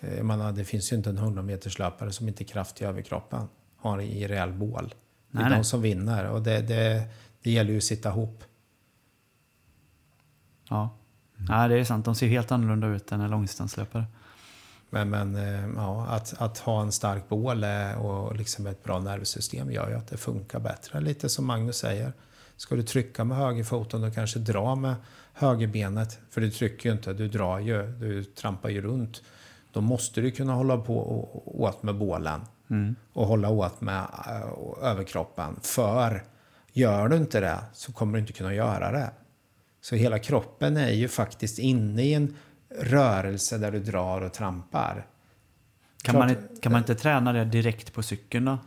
Eh, jag menar, det finns ju inte en 100 meters löpare som inte är kraftig i överkroppen. Har i rejäl bål. Det är nej, de nej. som vinner och det, det, det gäller ju att sitta ihop. Ja. Mm. ja, det är sant. De ser helt annorlunda ut än en långdistanslöpare. Men, men eh, ja, att, att ha en stark bål och liksom ett bra nervsystem gör ju att det funkar bättre. Lite som Magnus säger. Ska du trycka med högerfoten och kanske dra med högerbenet, för du trycker ju inte, du drar ju, du trampar ju runt. Då måste du kunna hålla på åt med bålen mm. och hålla åt med uh, överkroppen. För gör du inte det så kommer du inte kunna göra det. Så hela kroppen är ju faktiskt inne i en rörelse där du drar och trampar. Kan, Klart, man, kan man inte träna det direkt på cykeln då?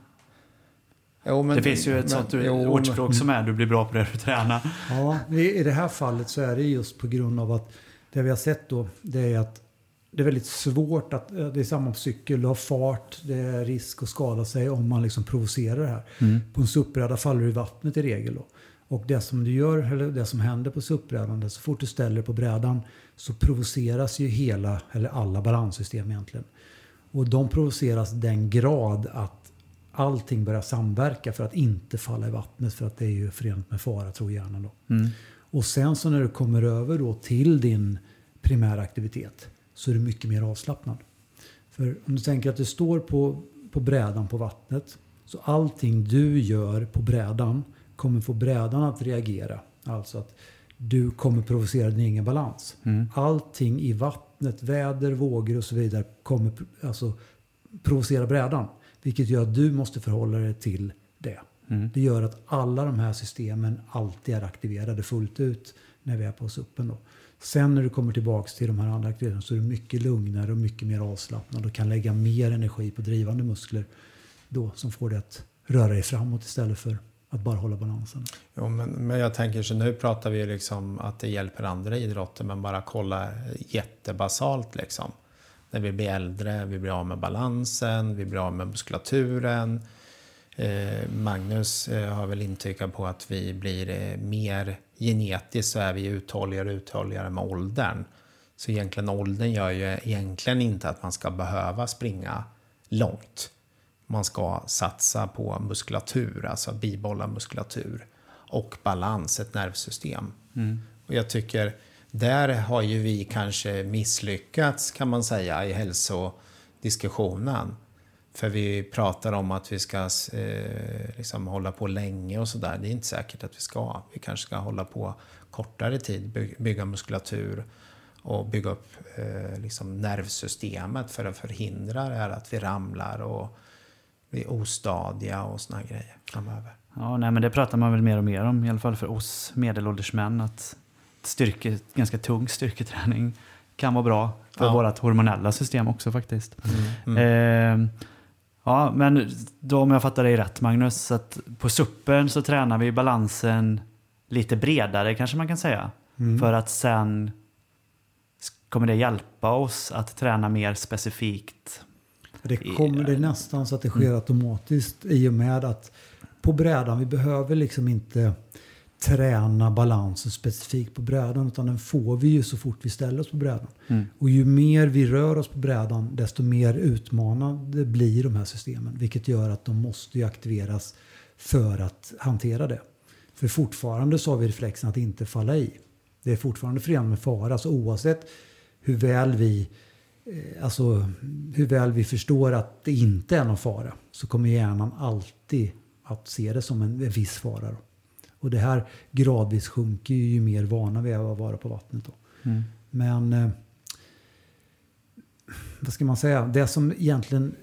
Jo, men, det finns ju ett men, sånt jo, ordspråk som är du blir bra på det du tränar. Ja, i det här fallet så är det just på grund av att det vi har sett då det är att det är väldigt svårt att, det är samma på cykel, du har fart, det är risk att skada sig om man liksom provocerar det här. Mm. På en SUP-bräda faller du i vattnet i regel då. Och det som du gör, eller det som händer på SUP-brädan, så fort du ställer på brädan så provoceras ju hela, eller alla balanssystem egentligen. Och de provoceras den grad att allting börjar samverka för att inte falla i vattnet för att det är ju förenat med fara tror hjärnan då. Mm. Och sen så när du kommer över då till din primära aktivitet så är du mycket mer avslappnad. För om du tänker att du står på, på brädan på vattnet så allting du gör på brädan kommer få brädan att reagera. Alltså att du kommer provocera din egen balans. Mm. Allting i vattnet, väder, vågor och så vidare kommer alltså, provocera brädan. Vilket gör att du måste förhålla dig till det. Mm. Det gör att alla de här systemen alltid är aktiverade fullt ut när vi är på suppen. Då. Sen när du kommer tillbaka till de här andra aktiviteterna så är du mycket lugnare och mycket mer avslappnad och kan lägga mer energi på drivande muskler då som får dig att röra dig framåt istället för att bara hålla balansen. Jo, men, men jag tänker så nu pratar vi liksom att det hjälper andra idrotter men bara kolla jättebasalt liksom. När vi blir äldre, vi blir av med balansen, vi blir av med muskulaturen. Eh, Magnus eh, har väl intygat på att vi blir eh, mer genetiskt så är vi uthålligare och uthålligare med åldern. Så egentligen åldern gör ju egentligen inte att man ska behöva springa långt. Man ska satsa på muskulatur, alltså bibehålla muskulatur och balans, ett nervsystem. Och jag tycker, där har ju vi kanske misslyckats kan man säga i hälsodiskussionen. För vi pratar om att vi ska eh, liksom hålla på länge och sådär. Det är inte säkert att vi ska. Vi kanske ska hålla på kortare tid, by- bygga muskulatur och bygga upp eh, liksom nervsystemet för att förhindra det här att vi ramlar och blir ostadiga och såna grejer framöver. Ja, nej, men det pratar man väl mer och mer om, i alla fall för oss medelålders män, att styrke, ganska tung styrketräning kan vara bra för Ja. vårt hormonella system också faktiskt. Mm. Eh, ja, men då om jag fattar dig rätt Magnus, att på suppen så tränar vi balansen lite bredare kanske man kan säga. För att sen kommer det hjälpa oss att träna mer specifikt. Det kommer det är nästan så att det sker automatiskt i och med att på brädan, vi behöver liksom inte träna balansen specifikt på brädan utan den får vi ju så fort vi ställer oss på brädan. Och ju mer vi rör oss på brädan desto mer utmanande blir de här systemen. Vilket gör att de måste ju aktiveras för att hantera det. För fortfarande så har vi reflexen att inte falla i. Det är fortfarande förenat med fara. Så oavsett hur väl vi Alltså hur väl vi förstår att det inte är någon fara så kommer hjärnan alltid att se det som en, viss fara. Då. Och det här gradvis sjunker ju, ju mer vana vi är att vara på vattnet. Då. Men eh, vad ska man säga? Det som egentligen,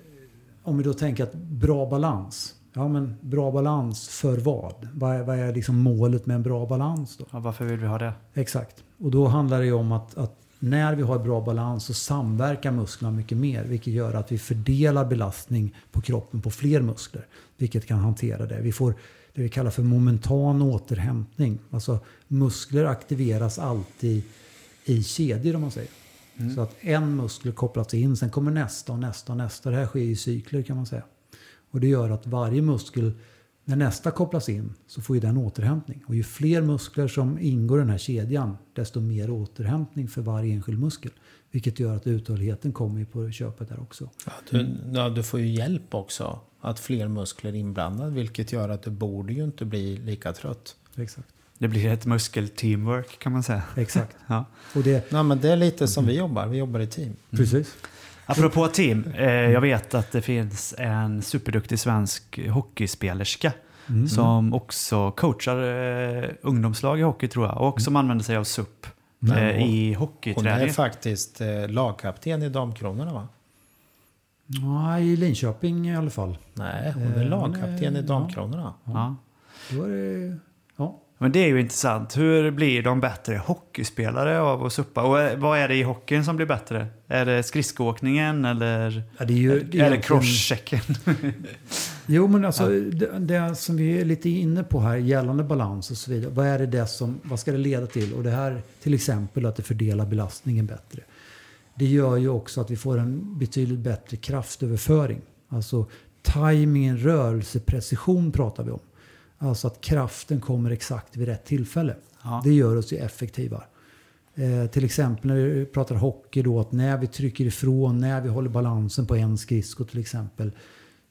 om vi då tänker att bra balans. Ja men bra balans för vad? Vad är, vad är liksom målet med en bra balans då? Ja, varför vill vi ha det? Exakt. Och då handlar det ju om att, att när vi har bra balans så samverkar musklerna mycket mer. Vilket gör att vi fördelar belastning på kroppen på fler muskler. Vilket kan hantera det. Vi får det vi kallar för momentan återhämtning. Alltså muskler aktiveras alltid i kedjor om man säger. Så att en muskel kopplas in, sen kommer nästa och nästa och nästa. Det här sker i cykler kan man säga. Och det gör att varje muskel, när nästa kopplas in, så får ju den återhämtning. Och ju fler muskler som ingår i den här kedjan, desto mer återhämtning för varje enskild muskel. Vilket gör att uthålligheten kommer på köpet där också. Ja, du, ja, du får ju hjälp också. Att fler muskler är inblandade. Vilket gör att du borde ju inte bli lika trött. Exakt. Det blir ett muskelteamwork kan man säga. Exakt. (laughs) Ja. Och det, Nej, men det är lite som vi jobbar. Vi jobbar i team. Precis. Apropå team, eh, jag vet att det finns en superduktig svensk hockeyspelerska som också coachar eh, ungdomslag i hockey tror jag och som använder sig av SUP eh, i Hon är hockeyträning. faktiskt eh, lagkapten i Damkronorna va? Ja, i Linköping i alla fall. Nej, hon är Eh, lagkapten hon är- i Damkronorna. Ja. Då är det, ja. Men det är ju intressant. Hur blir de bättre hockeyspelare av att suppa? Och eh, vad är det i hockeyn som blir bättre? Är det skridskoåkningen eller Ja, det är ju, är det egentligen- crosschecken? (laughs) Jo, men alltså det, det som vi är lite inne på här gällande balans och så vidare. Vad är det, det som, vad ska det leda till? Och det här till exempel att det fördelar belastningen bättre. Det gör ju också att vi får en betydligt bättre kraftöverföring. Alltså timingen, rörelseprecision pratar vi om. Alltså att kraften kommer exakt vid rätt tillfälle. Ja. Det gör oss ju effektivare. Eh, till exempel när vi pratar hockey då, att när vi trycker ifrån, när vi håller balansen på en skridsko till exempel,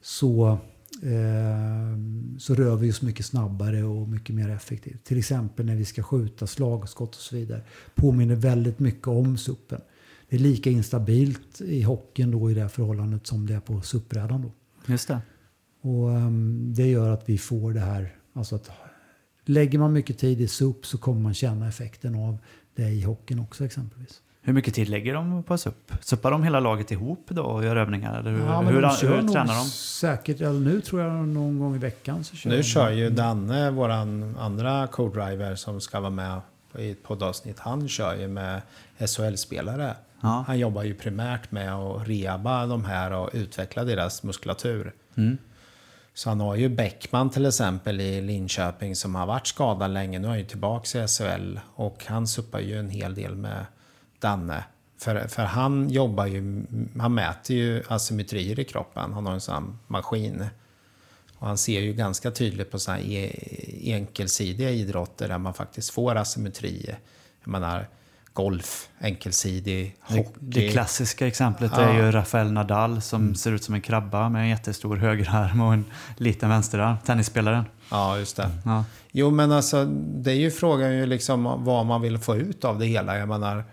så eh, så rör vi oss mycket snabbare och mycket mer effektivt. Till exempel när vi ska skjuta slagskott och så vidare. Påminner väldigt mycket om suppen. Det är lika instabilt i hockeyn då i det här förhållandet som det är på suppbrädan då. Just det. Och um, det gör att vi får det här, alltså att lägger man mycket tid i SUP så kommer man känna effekten av det i hockeyn också exempelvis. Hur mycket tid lägger de på SUP? Suppar de hela laget ihop då och gör övningar? Eller hur, Ja, men hur, de hur, kör nog tränar de? Säkert, eller nu tror jag någon gång i veckan så kör Nu de. kör ju Danne, våran andra co-driver som ska vara med i ett poddavsnitt. Han kör ju med SHL-spelare. Ja. Han jobbar ju primärt med att reaba de här och utveckla deras muskulatur. Mm. Så han har ju Bäckman till exempel i Linköping som har varit skadad länge. Nu är han ju tillbaka i SHL och han suppar ju en hel del med Danne. För, för han jobbar ju, han mäter ju asymmetrier i kroppen. Han har en sån här maskin. Och han ser ju ganska tydligt på sådana här e-, enkelsidiga idrotter där man faktiskt får asymmetri. Jag menar golf, enkelsidig, hockey. det klassiska exemplet Ja. Mm. är ju Rafael Nadal som ser ut som en krabba med en jättestor högerarm och en liten vänsterarm. Tennisspelaren. Ja, just det. Ja. Jo, men alltså det är ju frågan ju liksom vad man vill få ut av det hela. Jag menar,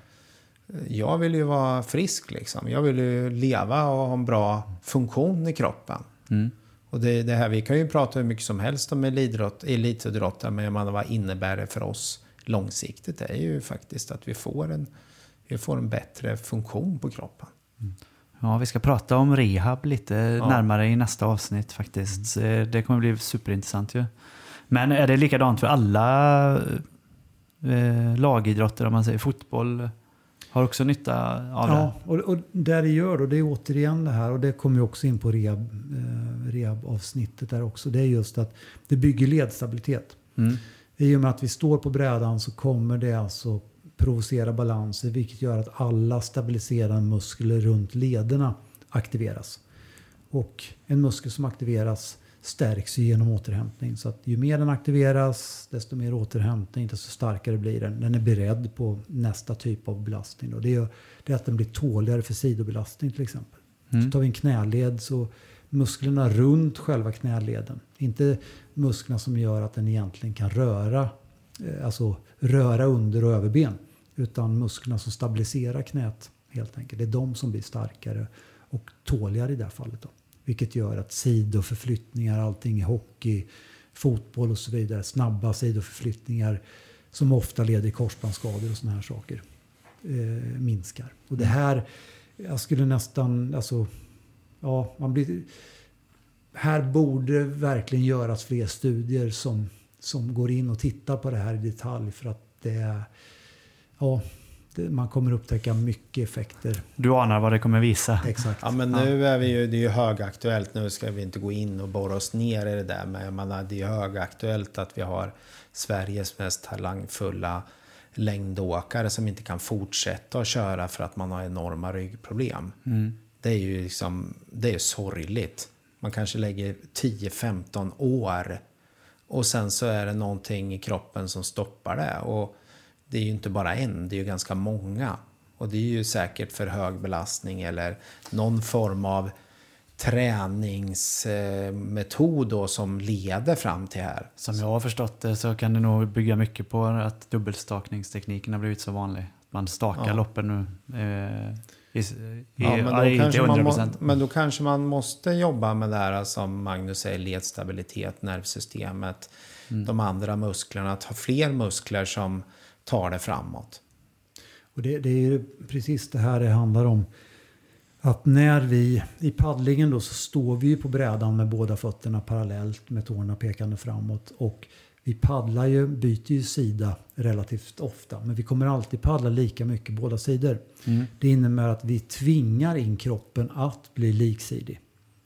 jag vill ju vara frisk liksom. Jag vill ju leva och ha en bra funktion i kroppen. Mm. Och det, det här, vi kan ju prata hur mycket som helst om elitidrott, elitidrottare, men jag menar, vad innebär det för oss långsiktigt? Är ju faktiskt att vi får en, vi får en bättre funktion på kroppen. Ja, vi ska prata om rehab lite närmare i nästa avsnitt faktiskt. Eh, Det kommer bli superintressant ju. Men är det likadant för alla eh, lagidrotter om man säger fotboll? Har också nytta av det? Ja, och, och där det gör då, det är återigen det här och det kommer ju också in på rehab, eh, rehab-avsnittet där också. Det är just att det bygger ledstabilitet. Mm. I och med att vi står på brädan så kommer det alltså provocera balanser vilket gör att alla stabiliserande muskler runt lederna aktiveras. Och en muskel som aktiveras stärks genom återhämtning. Så att ju mer den aktiveras, desto mer återhämtning, desto starkare blir den. Den är beredd på nästa typ av belastning. Då. Det, är, det är att den blir tåligare för sidobelastning till exempel. Så tar vi en knäled så musklerna runt själva knäleden, inte musklerna som gör att den egentligen kan röra, eh, alltså röra under och överben, utan musklerna som stabiliserar knät helt enkelt. Det är de som blir starkare och tåligare i det här fallet. Då. Vilket gör att sidoförflyttningar, allting i hockey, fotboll och så vidare, snabba sidoförflyttningar som ofta leder till korsbandsskador och sådana här saker eh, minskar. Och det här, jag skulle nästan, alltså, ja, man blir... Här borde verkligen göras fler studier som, som går in och tittar på det här i detalj för att det är, ja, det, man kommer upptäcka mycket effekter. Du anar vad det kommer visa. Exakt. Ja, men nu är vi ju, det är ju högaktuellt. Nu ska vi inte gå in och borra oss ner i det där. Men jag menar, det är ju högaktuellt att vi har Sveriges mest talangfulla längdåkare som inte kan fortsätta att köra för att man har enorma ryggproblem. Det är ju liksom, det är sorgligt. Man kanske lägger 10-15 år och sen så är det någonting i kroppen som stoppar det. Och det är ju inte bara en, det är ju ganska många. Och det är ju säkert för hög belastning eller någon form av träningsmetod då som leder fram till här. Som jag har förstått det så kan det nog bygga mycket på att dubbelstakningstekniken har blivit så vanlig. Man stakar Ja. loppen nu. Eh, i, i, Ja, men, då inte kanske man 100 må, procent. men då kanske man måste jobba med det här som Magnus säger, ledstabilitet, nervsystemet, de andra musklerna, att ha fler muskler som tar det framåt. Och det, det är ju precis det här det handlar om. Att när vi i paddlingen då så står vi ju på brädan med båda fötterna parallellt med tårna pekande framåt. Och vi paddlar ju, byter ju sida relativt ofta. Men vi kommer alltid paddla lika mycket båda sidor. Det innebär att vi tvingar in kroppen att bli liksidig.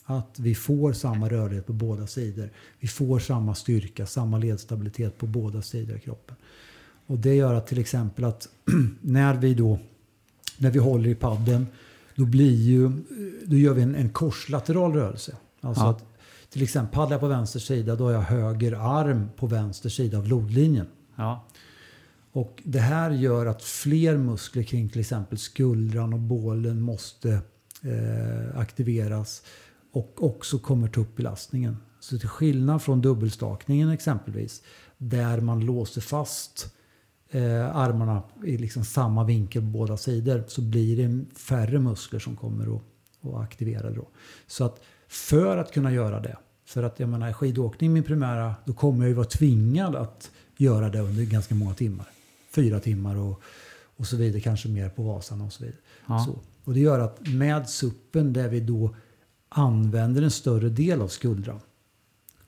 Att vi får samma rörlighet på båda sidor. Vi får samma styrka, samma ledstabilitet på båda sidor av kroppen. Och det gör att till exempel att (clears throat) när vi då när vi håller i padden då blir ju, då gör vi en, en korslateral rörelse. Alltså Ja. att till exempel paddlar jag på vänster sida då har jag höger arm på vänster sida av lodlinjen. Ja. Och det här gör att fler muskler kring till exempel skuldran och bålen måste eh, aktiveras. och också kommer ta upp belastningen. Så till skillnad från dubbelstakningen exempelvis, där man låser fast eh, armarna i liksom samma vinkel på båda sidor, så blir det färre muskler som kommer att, att aktivera. Då. Så att för att kunna göra det, för att jag menar skidåkning min primära, då kommer jag ju vara tvingad att göra det under ganska många timmar. Fyra timmar och, och så vidare, kanske mer på Vasan och så vidare. Ja. Så. Och det gör att med suppen där vi då använder en större del av skuldran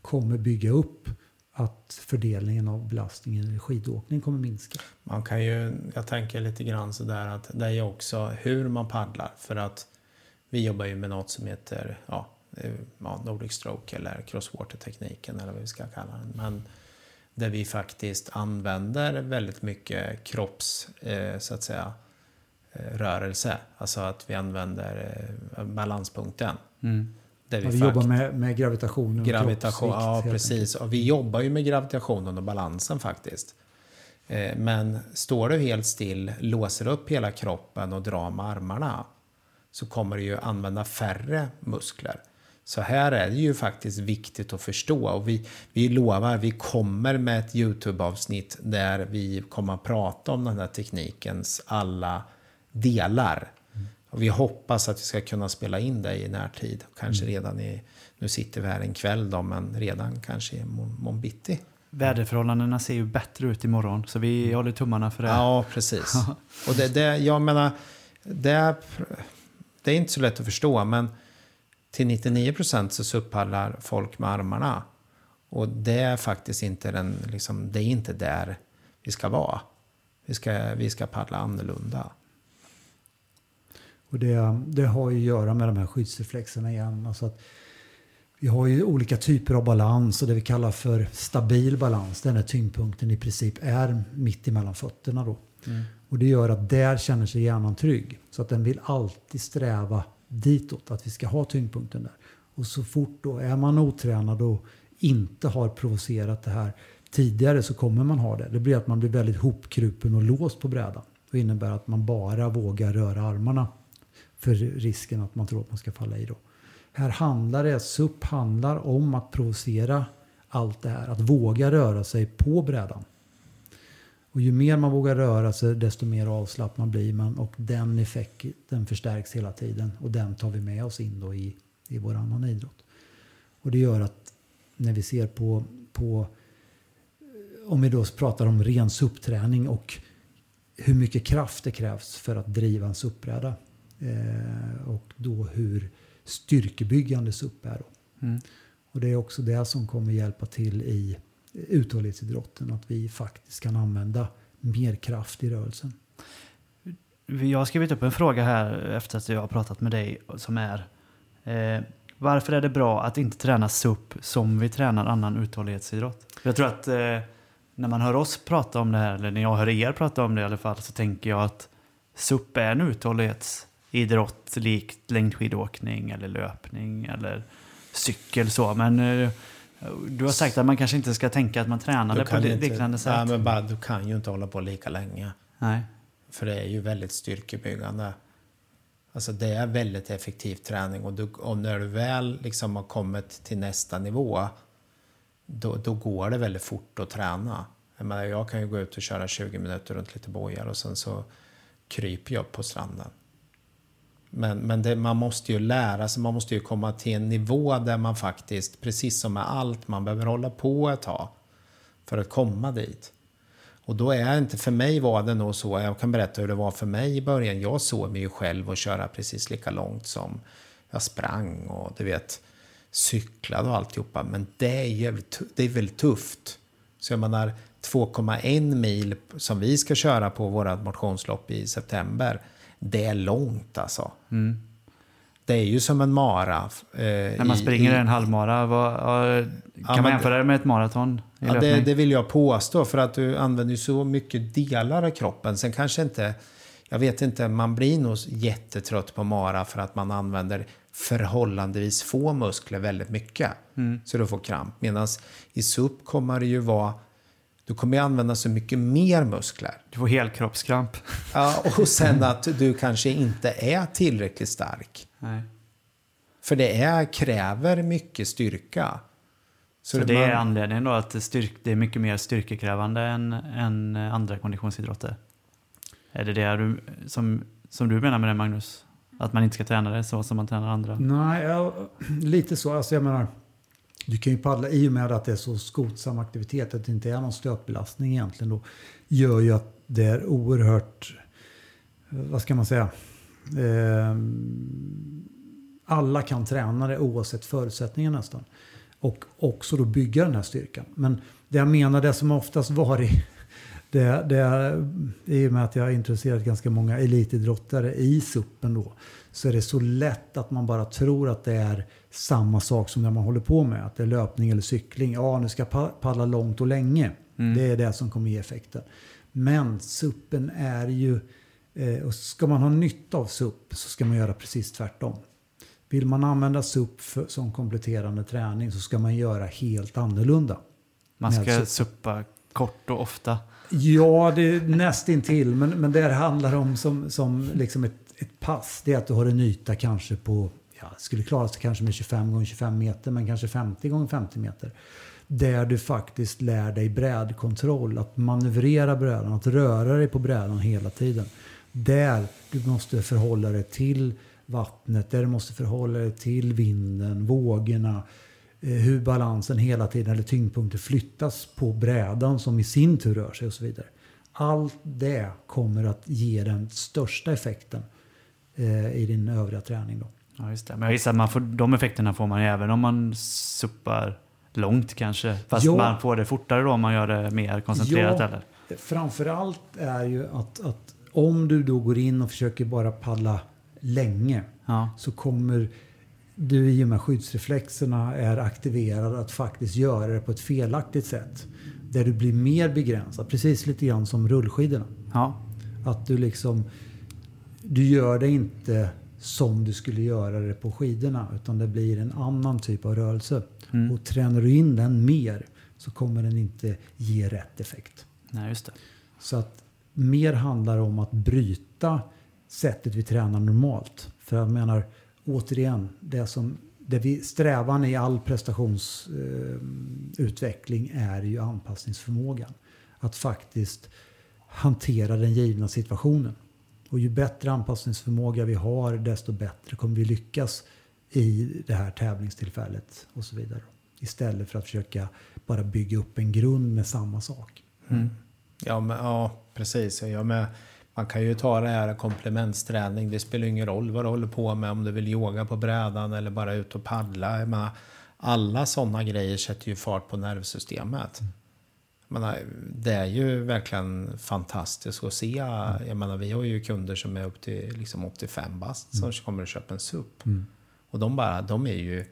kommer bygga upp att fördelningen av belastningen i skidåkning kommer minska. Man kan ju, jag tänker lite grann sådär att det är också hur man paddlar. För att vi jobbar ju med något som heter ja, ja, Nordic Stroke eller Crosswater-tekniken eller vad vi ska kalla den. Men där vi faktiskt använder väldigt mycket kropps, eh, så att säga, eh, rörelse. Alltså att vi använder eh, balanspunkten. Mm. Där vi fakt- jobbar med, med gravitationen och Gravitation, kroppsvikt, ja precis. Och vi jobbar ju med gravitationen och balansen faktiskt. Eh, Men står du helt still, låser upp hela kroppen och drar med armarna så kommer du ju använda färre muskler. Så här är det ju faktiskt viktigt att förstå och vi, vi lovar, vi kommer med ett YouTube-avsnitt där vi kommer att prata om den här teknikens alla delar. Och vi hoppas att vi ska kunna spela in det i närtid. Kanske redan i, nu sitter vi här en kväll då, men redan kanske i morgon bitti. Väderförhållandena ser ju bättre ut imorgon, så vi håller tummarna för det. Ja, precis. (laughs) Och det, det, jag menar, det, är- det är inte så lätt att förstå, men till 99 procent så suppallar folk med armarna. Och det är faktiskt inte, den, liksom, det är inte där vi ska vara. Vi ska, vi ska paddla annorlunda. Och det, det har ju att göra med de här skyddsreflexerna igen. Alltså att vi har ju olika typer av balans och det vi kallar för stabil balans. Den här tyngdpunkten i princip är mitt emellan fötterna. Då. Och det gör att där känner sig hjärnan trygg. Så att den vill alltid sträva ditåt, att vi ska ha tyngdpunkten där. Och så fort då är man otränad och inte har provocerat det här tidigare så kommer man ha det. Det blir att man blir väldigt hopkrupen och låst på brädan. Det innebär att man bara vågar röra armarna för risken att man tror att man ska falla i. Då. Här handlar det, SUP handlar om att provocera allt det här. Att våga röra sig på brädan. Och ju mer man vågar röra sig desto mer avslappnad blir man och den effekten förstärks hela tiden och den tar vi med oss in då i, i vår annan idrott. Och det gör att när vi ser på, på om vi då pratar om ren SUP-träning och hur mycket kraft det krävs för att driva en SUP-bräda eh, och då hur styrkebyggande SUP är. Då. Mm. Och det är också det som kommer hjälpa till i uthållighetsidrotten. Att vi faktiskt kan använda mer kraft i rörelsen. Jag har skrivit upp en fråga här efter att jag har pratat med dig som är eh, Varför är det bra att inte träna SUP som vi tränar annan uthållighetsidrott? Jag tror att eh, när man hör oss prata om det här, eller när jag hör er prata om det i alla fall, så tänker jag att SUP är en uthållighetsidrott likt längdskidåkning eller löpning eller cykel så. Men eh, du har sagt att man kanske inte ska tänka att man tränar det på inte- liknande sätt. Nej, men bara, du kan ju inte hålla på lika länge. Nej. För det är ju väldigt styrkebyggande. Alltså det är väldigt effektiv träning och, du, och när du väl liksom har kommit till nästa nivå då, då går det väldigt fort att träna. Jag, menar, jag kan ju gå ut och köra 20 minuter runt lite bojar och sen så kryper jag på stranden. Men, men det, man måste ju lära sig, man måste ju komma till en nivå där man faktiskt, precis som med allt, man behöver hålla på ett tag för att komma dit. Och då är inte, för mig var det nog så, jag kan berätta hur det var för mig i början. Jag såg mig ju själv och köra precis lika långt som jag sprang och du vet, cyklade och alltihopa. Men det är, jävligt, det är väl tufft. Så jag menar, 2,1 mil som vi ska köra på vårat motionslopp i september, det är långt alltså. Det är ju som en mara. Eh, När man i- springer i- en halvmara, vad, ja, kan men- man jämföra det med ett maraton? Ja, det, det vill jag påstå för att du använder så mycket delar av kroppen. Sen kanske inte, jag vet inte, man blir nog jättetrött på mara för att man använder förhållandevis få muskler väldigt mycket. Så du får kramp. Medan i SUP kommer det ju vara, du kommer ju använda så mycket mer muskler. Du får helkroppskramp. Ja, och (laughs) sen att du kanske inte är tillräckligt stark. Nej. För det är, kräver mycket styrka. Så, så det man... är anledningen då att styrk, det är mycket mer styrkekrävande än, än andra konditionsidrotter? Är det det du, som, som du menar med det Magnus? Att man inte ska träna det så som man tränar andra? Nej, ja, lite så. Alltså jag menar, du kan ju paddla i och med att det är så skotsam aktivitet, att det inte är någon stötbelastning egentligen. Då, gör ju att det är oerhört, vad ska man säga, eh, alla kan träna det oavsett förutsättningar nästan. Och också då bygga den här styrkan. Men det jag menar, det som oftast varit det, det, I och med att jag har intresserat ganska många elitidrottare i suppen då, så är det så lätt att man bara tror att det är samma sak som när man håller på med. Att det är löpning eller cykling. Ja, nu ska jag paddla långt och länge. Mm. Det är det som kommer ge effekten. Men suppen är ju, eh, och ska man ha nytta av SUP så ska man göra precis tvärtom. Vill man använda SUP för, som kompletterande träning så ska man göra helt annorlunda. Man ska suppa kort och ofta. Ja, det är nästintill. Men, men det handlar om som, som liksom ett, ett pass. Det är att du har en yta kanske på, ja, skulle klara sig kanske med 25 gånger 25 meter, men kanske 50 gånger 50 meter. Där du faktiskt lär dig brädkontroll, att manövrera brädan, att röra dig på brädan hela tiden. Där du måste förhålla dig till vattnet, där du måste förhålla dig till vinden, vågorna, eh, hur balansen hela tiden, eller tyngdpunkten flyttas på brädan som i sin tur rör sig och så vidare. Allt det kommer att ge den största effekten eh, i din övriga träning. Då. Ja, just det. Men jag gissar att man får, de effekterna får man även om man suppar långt kanske. Fast ja. man får det fortare då om man gör det mer koncentrerat ja, eller? Framförallt är ju att, att om du då går in och försöker bara paddla länge ja. så kommer du i och med skyddsreflexerna är aktiverad att faktiskt göra det på ett felaktigt sätt. Där du blir mer begränsad, precis lite grann som rullskidorna. Ja. Att du liksom, du gör det inte som du skulle göra det på skidorna utan det blir en annan typ av rörelse. Mm. Och tränar du in den mer så kommer den inte ge rätt effekt. Nej, just det. Så att mer handlar om att bryta sättet vi tränar normalt. För jag menar, återigen, det som det vi, strävan i all prestationsutveckling eh, är ju anpassningsförmågan. Att faktiskt hantera den givna situationen. Och ju bättre anpassningsförmåga vi har, desto bättre kommer vi lyckas i det här tävlingstillfället och så vidare. Istället för att försöka bara bygga upp en grund med samma sak. Mm. Ja, men, ja, precis. Jag med man kan ju ta det här komplementsträning. Det spelar ingen roll vad du håller på med. Om du vill yoga på brädan eller bara ut och paddla. Alla sådana grejer sätter ju fart på nervsystemet. Mm. Menar, det är ju verkligen fantastiskt att se. Jag menar, vi har ju kunder som är upp till liksom 85 bast som mm. kommer och köper en SUP. Mm. Och de, bara, de är ju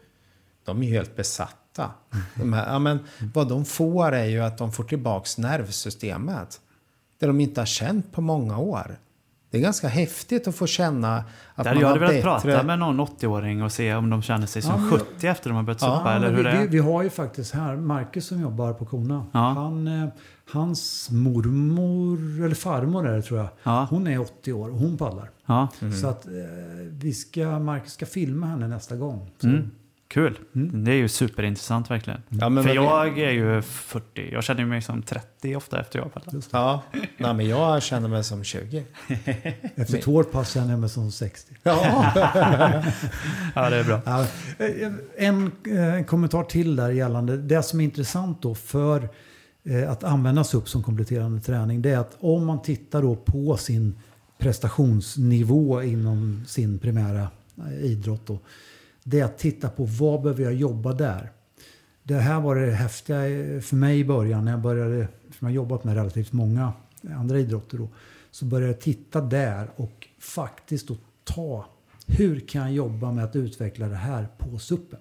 de är helt besatta. Mm. De här, ja, men, vad de får är ju att de får tillbaks nervsystemet det de inte har känt på många år. Det är ganska häftigt att få känna att Där man jag hade velat bättre... prata med någon 80-åring och se om de känner sig som ja, 70 efter de har börjat ja, eller hur vi, det är. Vi, har ju faktiskt här Marcus som jobbar på Kona. Ja. Han, eh, hans mormor, eller farmor är det tror jag. Ja. Hon är 80 år och hon paddlar. Ja. Mm. Så att eh, vi ska, Marcus ska filma henne nästa gång. Mm. Kul. Mm. Det är ju superintressant verkligen. Ja, För jag är ju 40. Jag känner mig som 30 ofta efter jag paddlar. Ja, Nej, men jag känner mig som 20. (laughs) Efter ett hårt pass känner jag mig som 60. Ja, (laughs) ja det är bra. Ja, en, en kommentar till där gällande det som är intressant då för eh, att använda SUP som kompletterande träning. Det är att om man tittar då på sin prestationsnivå inom sin primära eh, idrott. Då, det är att titta på vad behöver jag jobba där. Det här var det häftiga för mig i början när jag började, för jag har jobbat med relativt många andra idrotter då, så började jag titta där och faktiskt då ta, hur kan jag jobba med att utveckla det här på suppen?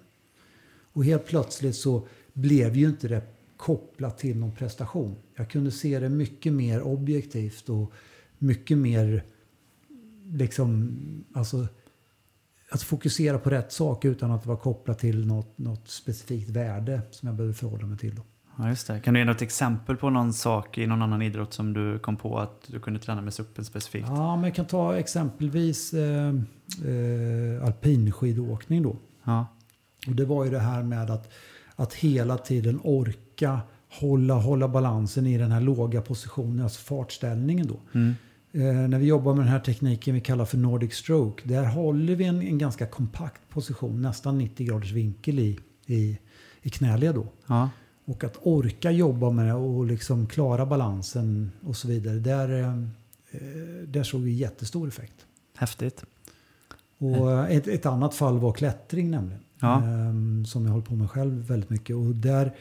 Och helt plötsligt så blev ju inte det kopplat till någon prestation. Jag kunde se det mycket mer objektivt och mycket mer liksom, alltså att fokusera på rätt sak utan att vara kopplat till något, något specifikt värde som jag behöver förhålla mig till. Då. Ja, just det. Kan du ge något exempel på någon sak i någon annan idrott som du kom på att du kunde träna med suppen specifikt? Ja, men jag kan ta exempelvis eh, eh, alpinskidåkning då. Ja. Och det var ju det här med att, att hela tiden orka hålla, hålla balansen i den här låga positionen, alltså fartställningen då. Mm. Eh, när vi jobbar med den här tekniken vi kallar för Nordic stroke, där håller vi en, en ganska kompakt position, nästan 90 graders vinkel i, i, i knäled då. Ja. Och att orka jobba med det och liksom klara balansen och så vidare, där, eh, där såg vi jättestor effekt. Häftigt. Och ett, ett annat fall var klättring nämligen. Ja. Ehm, som jag håller på med själv väldigt mycket. Och där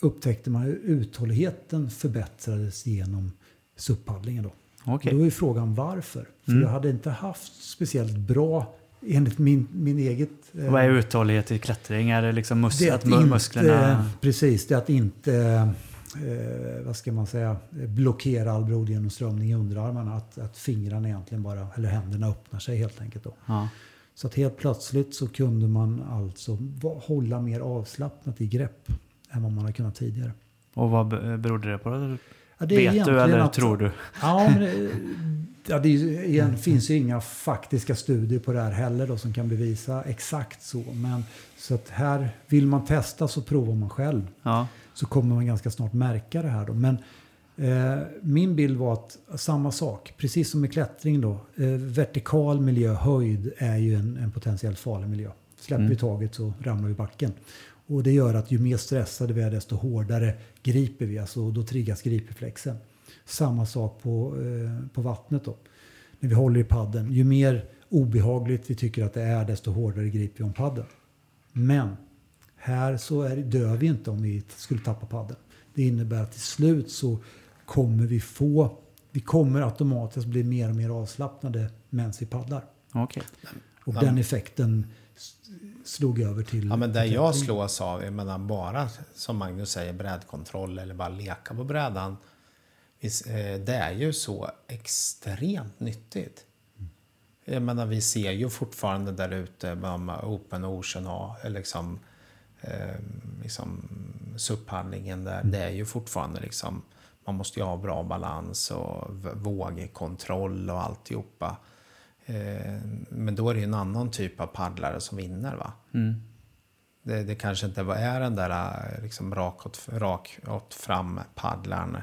upptäckte man hur uthålligheten förbättrades genom SUP-paddlingen. Då. Okej. Då är frågan varför. För Mm. jag hade inte haft speciellt bra, enligt min, min eget... eh, Vad är uthållighet i klättring? Är det liksom mus- det att att inte, musklerna... Precis, det är att inte, eh, vad ska man säga, blockera all blodgenomströmning i underarmarna. Att, att fingrarna egentligen bara, eller händerna öppnar sig helt enkelt. Då. Ja. Så att helt plötsligt så kunde man alltså hålla mer avslappnat i grepp än vad man har kunnat tidigare. Och vad be- berodde det på? Ja, det är Vet du eller att- tror du? Ja, men det, ja, det är igen, finns ju inga faktiska studier på det här heller då, som kan bevisa exakt så. Men så att här vill man testa så provar man själv. Ja. Så kommer man ganska snart märka det här då. Men eh, min bild var att samma sak, precis som med klättring då. Eh, vertikal miljö, höjd är ju en, en potentiellt farlig miljö. Släpper vi taget så ramlar vi i backen. Och det gör att ju mer stressade vi är desto hårdare griper vi. Alltså då triggas gripreflexen. Samma sak på, eh, på vattnet då. När vi håller i padden. Ju mer obehagligt vi tycker att det är desto hårdare griper vi om padden. Men här så är, dör vi inte om vi skulle tappa padden. Det innebär att till slut så kommer vi få, vi kommer automatiskt bli mer och mer avslappnade medan vi paddlar. Okej. Och den effekten slog över till... Ja, men där till jag slås av, jag menar bara som Magnus säger, brädkontroll eller bara leka på brädan. Eh, Det är ju så extremt nyttigt. Jag menar, vi ser ju fortfarande där ute med Open Ocean och liksom, eh, liksom SUP-handlingen där. Det är ju fortfarande liksom, man måste ju ha bra balans och vågkontroll och alltihopa. Eh, Men då är det ju en annan typ av paddlare som vinner va? Mm. Det, det kanske inte är den där eh, liksom rakåt, rakåt fram paddlaren,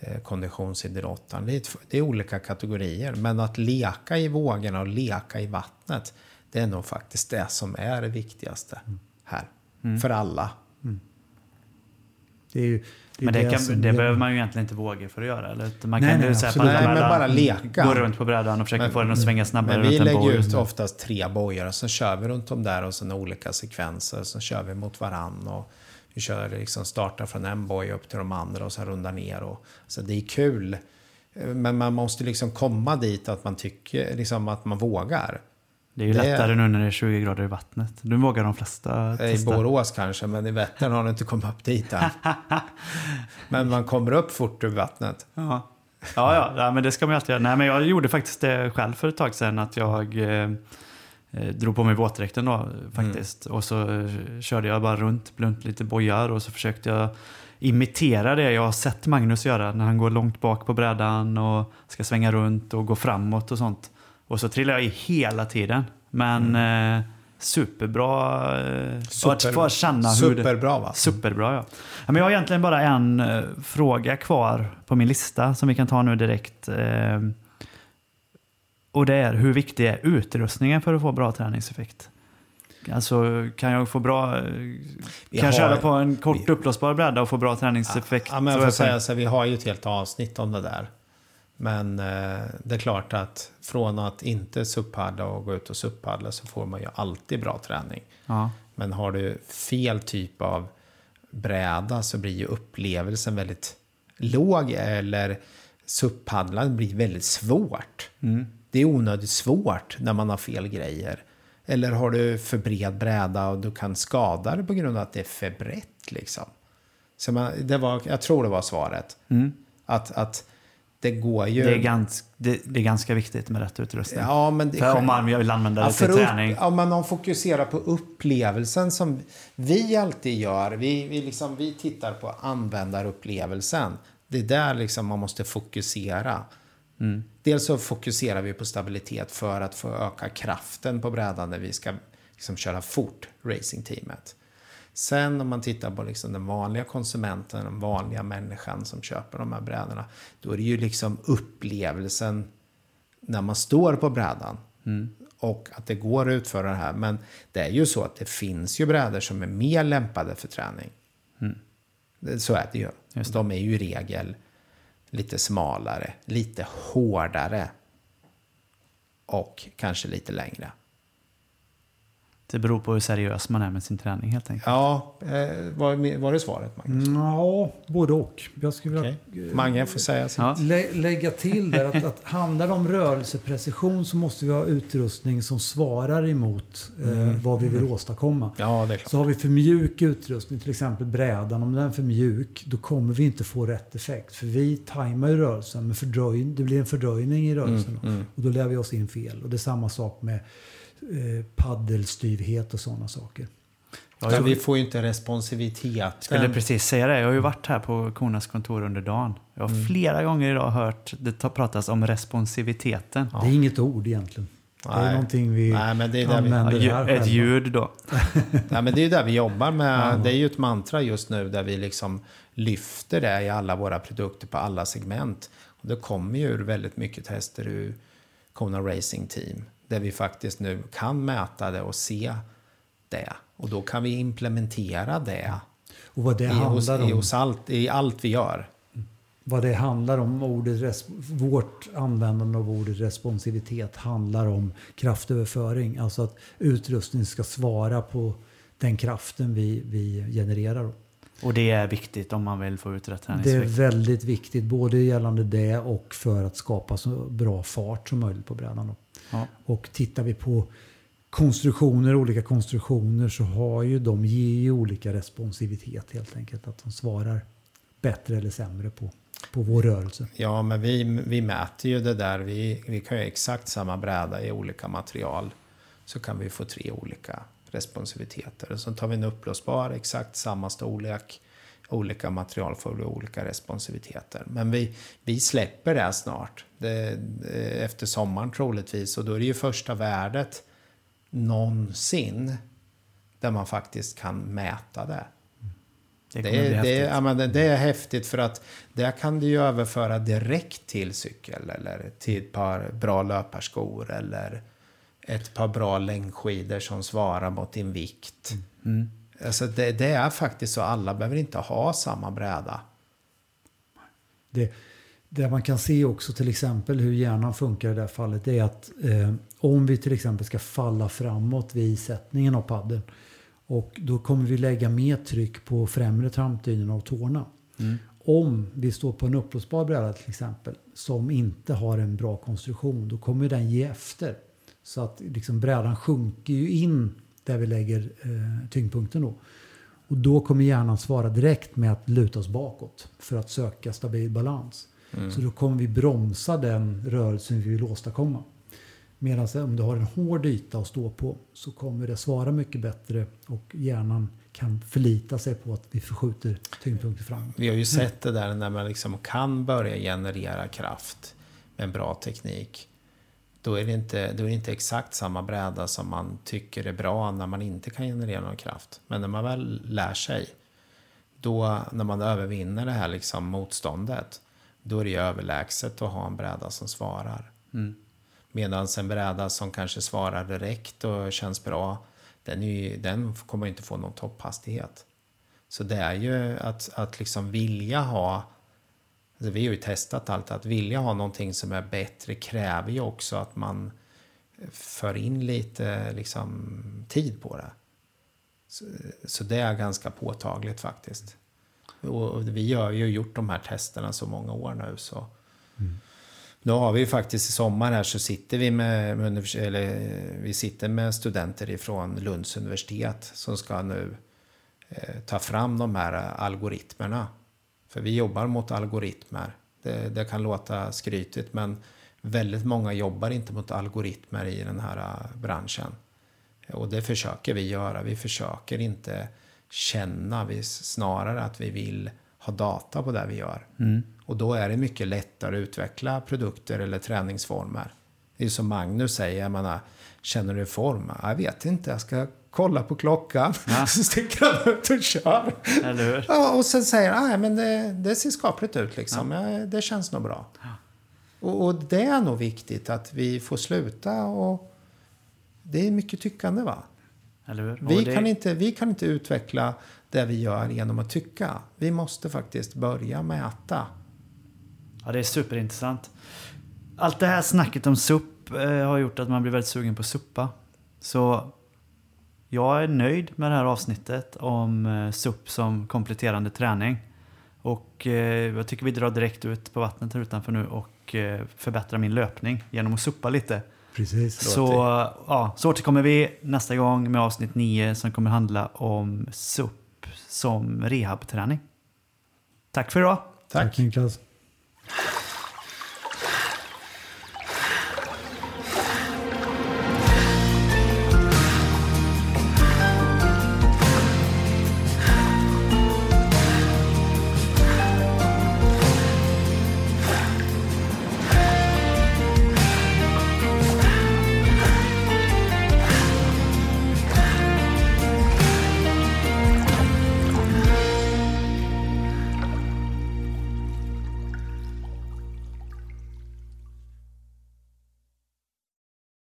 eh, konditionsidrottaren. Det är, det är olika kategorier. Men att leka i vågorna och leka i vattnet, det är nog faktiskt det som är det viktigaste här. För alla. Det är ju, det Men det, kan, det gör- behöver man ju egentligen inte våga för att göra. Eller? Man Nej, kan nej, ju säga Nej, men bara leka. Gå runt på brädan och försöka Men- få den att svänga snabbare Men vi lägger boj. ut oftast tre bojar och så kör vi runt dem där och sen olika sekvenser. Så kör vi mot varann och vi kör liksom startar från en boj upp till de andra och sen rundar ner. Och, så det är kul. Men man måste liksom komma dit att man tycker liksom att man vågar. Det är ju det- lättare nu när det är 20 grader i vattnet. Nu vågar de flesta I testa. Borås kanske, men i Vättern har det inte kommit upp dit än. (laughs) men man kommer upp fort ur vattnet. Ja. Ja, ja, ja, men det ska man ju alltid göra. Nej, men jag gjorde faktiskt det själv för ett tag sedan. Att jag eh, eh, drog på mig våtdräkten då faktiskt. Och så eh, körde jag bara runt, runt lite bojar och så försökte jag imitera det jag har sett Magnus göra när han går långt bak på brädan och ska svänga runt och gå framåt och sånt. Och så trillar jag i hela tiden. Men eh, superbra. Eh, Super- att få känna hur Superbra va? Superbra ja. ja men jag har egentligen bara en eh, fråga kvar på min lista som vi kan ta nu direkt. Eh, och det är hur viktig är utrustningen för att få bra träningseffekt? Alltså kan jag få bra... eh, Vi kan jag köra på en kort uppblåsbar bräda och få bra träningseffekt? Ja, men jag får säga så vi har ju ett helt avsnitt om det där. Men eh, det är klart att från att inte suppaddla och gå ut och suppaddla så får man ju alltid bra träning. Ja. Men har du fel typ av bräda så blir ju upplevelsen väldigt låg eller suppaddlan blir väldigt svårt. Det är onödigt svårt när man har fel grejer. Eller har du för bred bräda och du kan skada dig på grund av att det är för brett liksom. Så man, det var, jag tror det var svaret. Att, att det går ju... Det, är ganska, det, det är ganska viktigt med rätt utrustning. Ja, men det, För om man vill använda det till upp- träning. Ja, men de fokuserar på upplevelsen som vi alltid gör. Vi, vi, liksom, vi tittar på användarupplevelsen. Det är där liksom man måste fokusera. Mm. Dels så fokuserar vi på stabilitet för att få öka kraften på brädan när vi ska liksom köra fort, racingteamet. Sen om man tittar på liksom den vanliga konsumenten, den vanliga människan som köper de här brädorna. Då är det ju liksom upplevelsen när man står på brädan. Och att det går att utföra det här. Men det är ju så att det finns ju brädor som är mer lämpade för träning. Det- Så är det ju. De är ju i regel lite smalare, lite hårdare. Och kanske lite längre. Det beror på hur seriös man är med sin träning helt enkelt. Ja, eh, var, var det svaret Magnus? Ja, både och. Jag skulle vilja Okej. Mange får säga sitt. Ja. lä lägga till där att, att handlar det om rörelseprecision så måste vi ha utrustning som svarar emot eh, vad vi vill åstadkomma. Ja, det är klart. Så har vi för mjuk utrustning, till exempel brädan, om den är för mjuk, då kommer vi inte få rätt effekt. För vi tajmar ju rörelsen, men fördröj, det blir en fördröjning i rörelsen. Mm, Och då lär vi oss in fel. Och det är samma sak med eh, paddelstyvhet och sådana saker. Ja, vi får ju inte responsivitet. skulle precis säga det. Jag har ju varit här på Konas kontor under dagen. Jag har flera gånger idag hört det ta- pratas om responsiviteten. Det är inget ord egentligen. Det är Nej. någonting vi Nej, men det är där vi- Ja, använder ju- här ett ljud då. (laughs) Nej, men det är ju där vi jobbar med. Det är ju ett mantra just nu där vi liksom lyfter det i alla våra produkter på alla segment. Och det kommer ju ur väldigt mycket tester ur Kona Racing Team. Där vi faktiskt nu kan mäta det och se det. Och då kan vi implementera det Och vad det i, hos, handlar i, om. hos allt, i allt vi gör. Vad det handlar om, ordet vårt användande av ordet responsivitet handlar om kraftöverföring. Alltså att utrustningen ska svara på den kraften vi, vi genererar. Och det är viktigt om man vill få ut rätt Det är träningseffekt. väldigt viktigt, både gällande det och för att skapa så bra fart som möjligt på brädan. Ja. Och tittar vi på konstruktioner, olika konstruktioner så har ju de ger ju olika responsivitet helt enkelt. Att de svarar bättre eller sämre på, på vår rörelse. Ja, men vi, vi mäter ju det där. Vi, vi kan ju exakt samma bräda i olika material. Så kan vi få tre olika responsiviteter. Och så tar vi en uppblåsbar, exakt samma storlek. Olika material får olika responsiviteter. Men vi, vi släpper det snart. Det, det, efter sommaren troligtvis. Och då är det ju första värdet någonsin. Där man faktiskt kan mäta det. Det Det är, det, är, ja, men det, det är häftigt för att där kan du ju överföra direkt till cykel eller till ett par bra löparskor eller ett par bra längdskidor som svarar mot din vikt. Mm. Alltså det, det är faktiskt så, alla behöver inte ha samma bräda. Det, det man kan se också till exempel hur hjärnan funkar i det här fallet är att eh, om vi till exempel ska falla framåt vid sättningen av paddeln och då kommer vi lägga mer tryck på främre trampdynorna och tårna. Om vi står på en uppblåsbar bräda till exempel som inte har en bra konstruktion då kommer den ge efter. Så att liksom brädan sjunker ju in där vi lägger eh, tyngdpunkten då. Och då kommer hjärnan svara direkt med att luta oss bakåt för att söka stabil balans. Så då kommer vi bromsa den rörelsen vi vill åstadkomma. Medan om du har en hård yta att stå på så kommer det svara mycket bättre och hjärnan kan förlita sig på att vi förskjuter tyngdpunkten framåt. Vi har ju sett det där när man liksom kan börja generera kraft med en bra teknik. Då är, det inte, då är det inte exakt samma bräda som man tycker är bra när man inte kan generera någon kraft. Men när man väl lär sig, då när man övervinner det här liksom motståndet, då är det ju överlägset att ha en bräda som svarar. Medan en bräda som kanske svarar direkt och känns bra, den, ju, den kommer inte få någon topphastighet. Så det är ju att, att liksom vilja ha, alltså vi har ju testat allt, att vilja ha någonting som är bättre kräver ju också att man för in lite liksom, tid på det. Så, så det är ganska påtagligt faktiskt. Och vi har ju gjort de här testerna så många år nu så. Nu har vi ju faktiskt i sommar här så sitter vi med, med eller, vi sitter med studenter ifrån Lunds universitet som ska nu eh, ta fram de här algoritmerna. För vi jobbar mot algoritmer. Det, det kan låta skrytigt men väldigt många jobbar inte mot algoritmer i den här eh, branschen. Och det försöker vi göra. Vi försöker inte känna, vi snarare att vi vill ha data på det vi gör. Och då är det mycket lättare att utveckla produkter eller träningsformer. Det är som Magnus säger, jag menar, känner du form? Jag vet inte, jag ska kolla på klockan. Ja. (laughs) så sticker han ut och kör. Eller hur? Ja, och sen säger han, nej men det, det ser skapligt ut liksom. Ja. det känns nog bra. Och, och det är nog viktigt att vi får sluta och det är mycket tyckande va. Eller hur? Vi, det- kan inte, vi kan inte utveckla det vi gör genom att tycka. Vi måste faktiskt börja mäta. Ja, det är superintressant. Allt det här snacket om SUP eh, har gjort att man blir väldigt sugen på suppa. Så jag är nöjd med det här avsnittet om eh, SUP som kompletterande träning. Och eh, jag tycker vi drar direkt ut på vattnet här utanför nu och förbättrar min löpning genom att suppa lite. Precis. Så, ja, så återkommer vi nästa gång med avsnitt 9 som kommer handla om SUP som rehabträning. Tack för idag! Tack. Tack Niklas.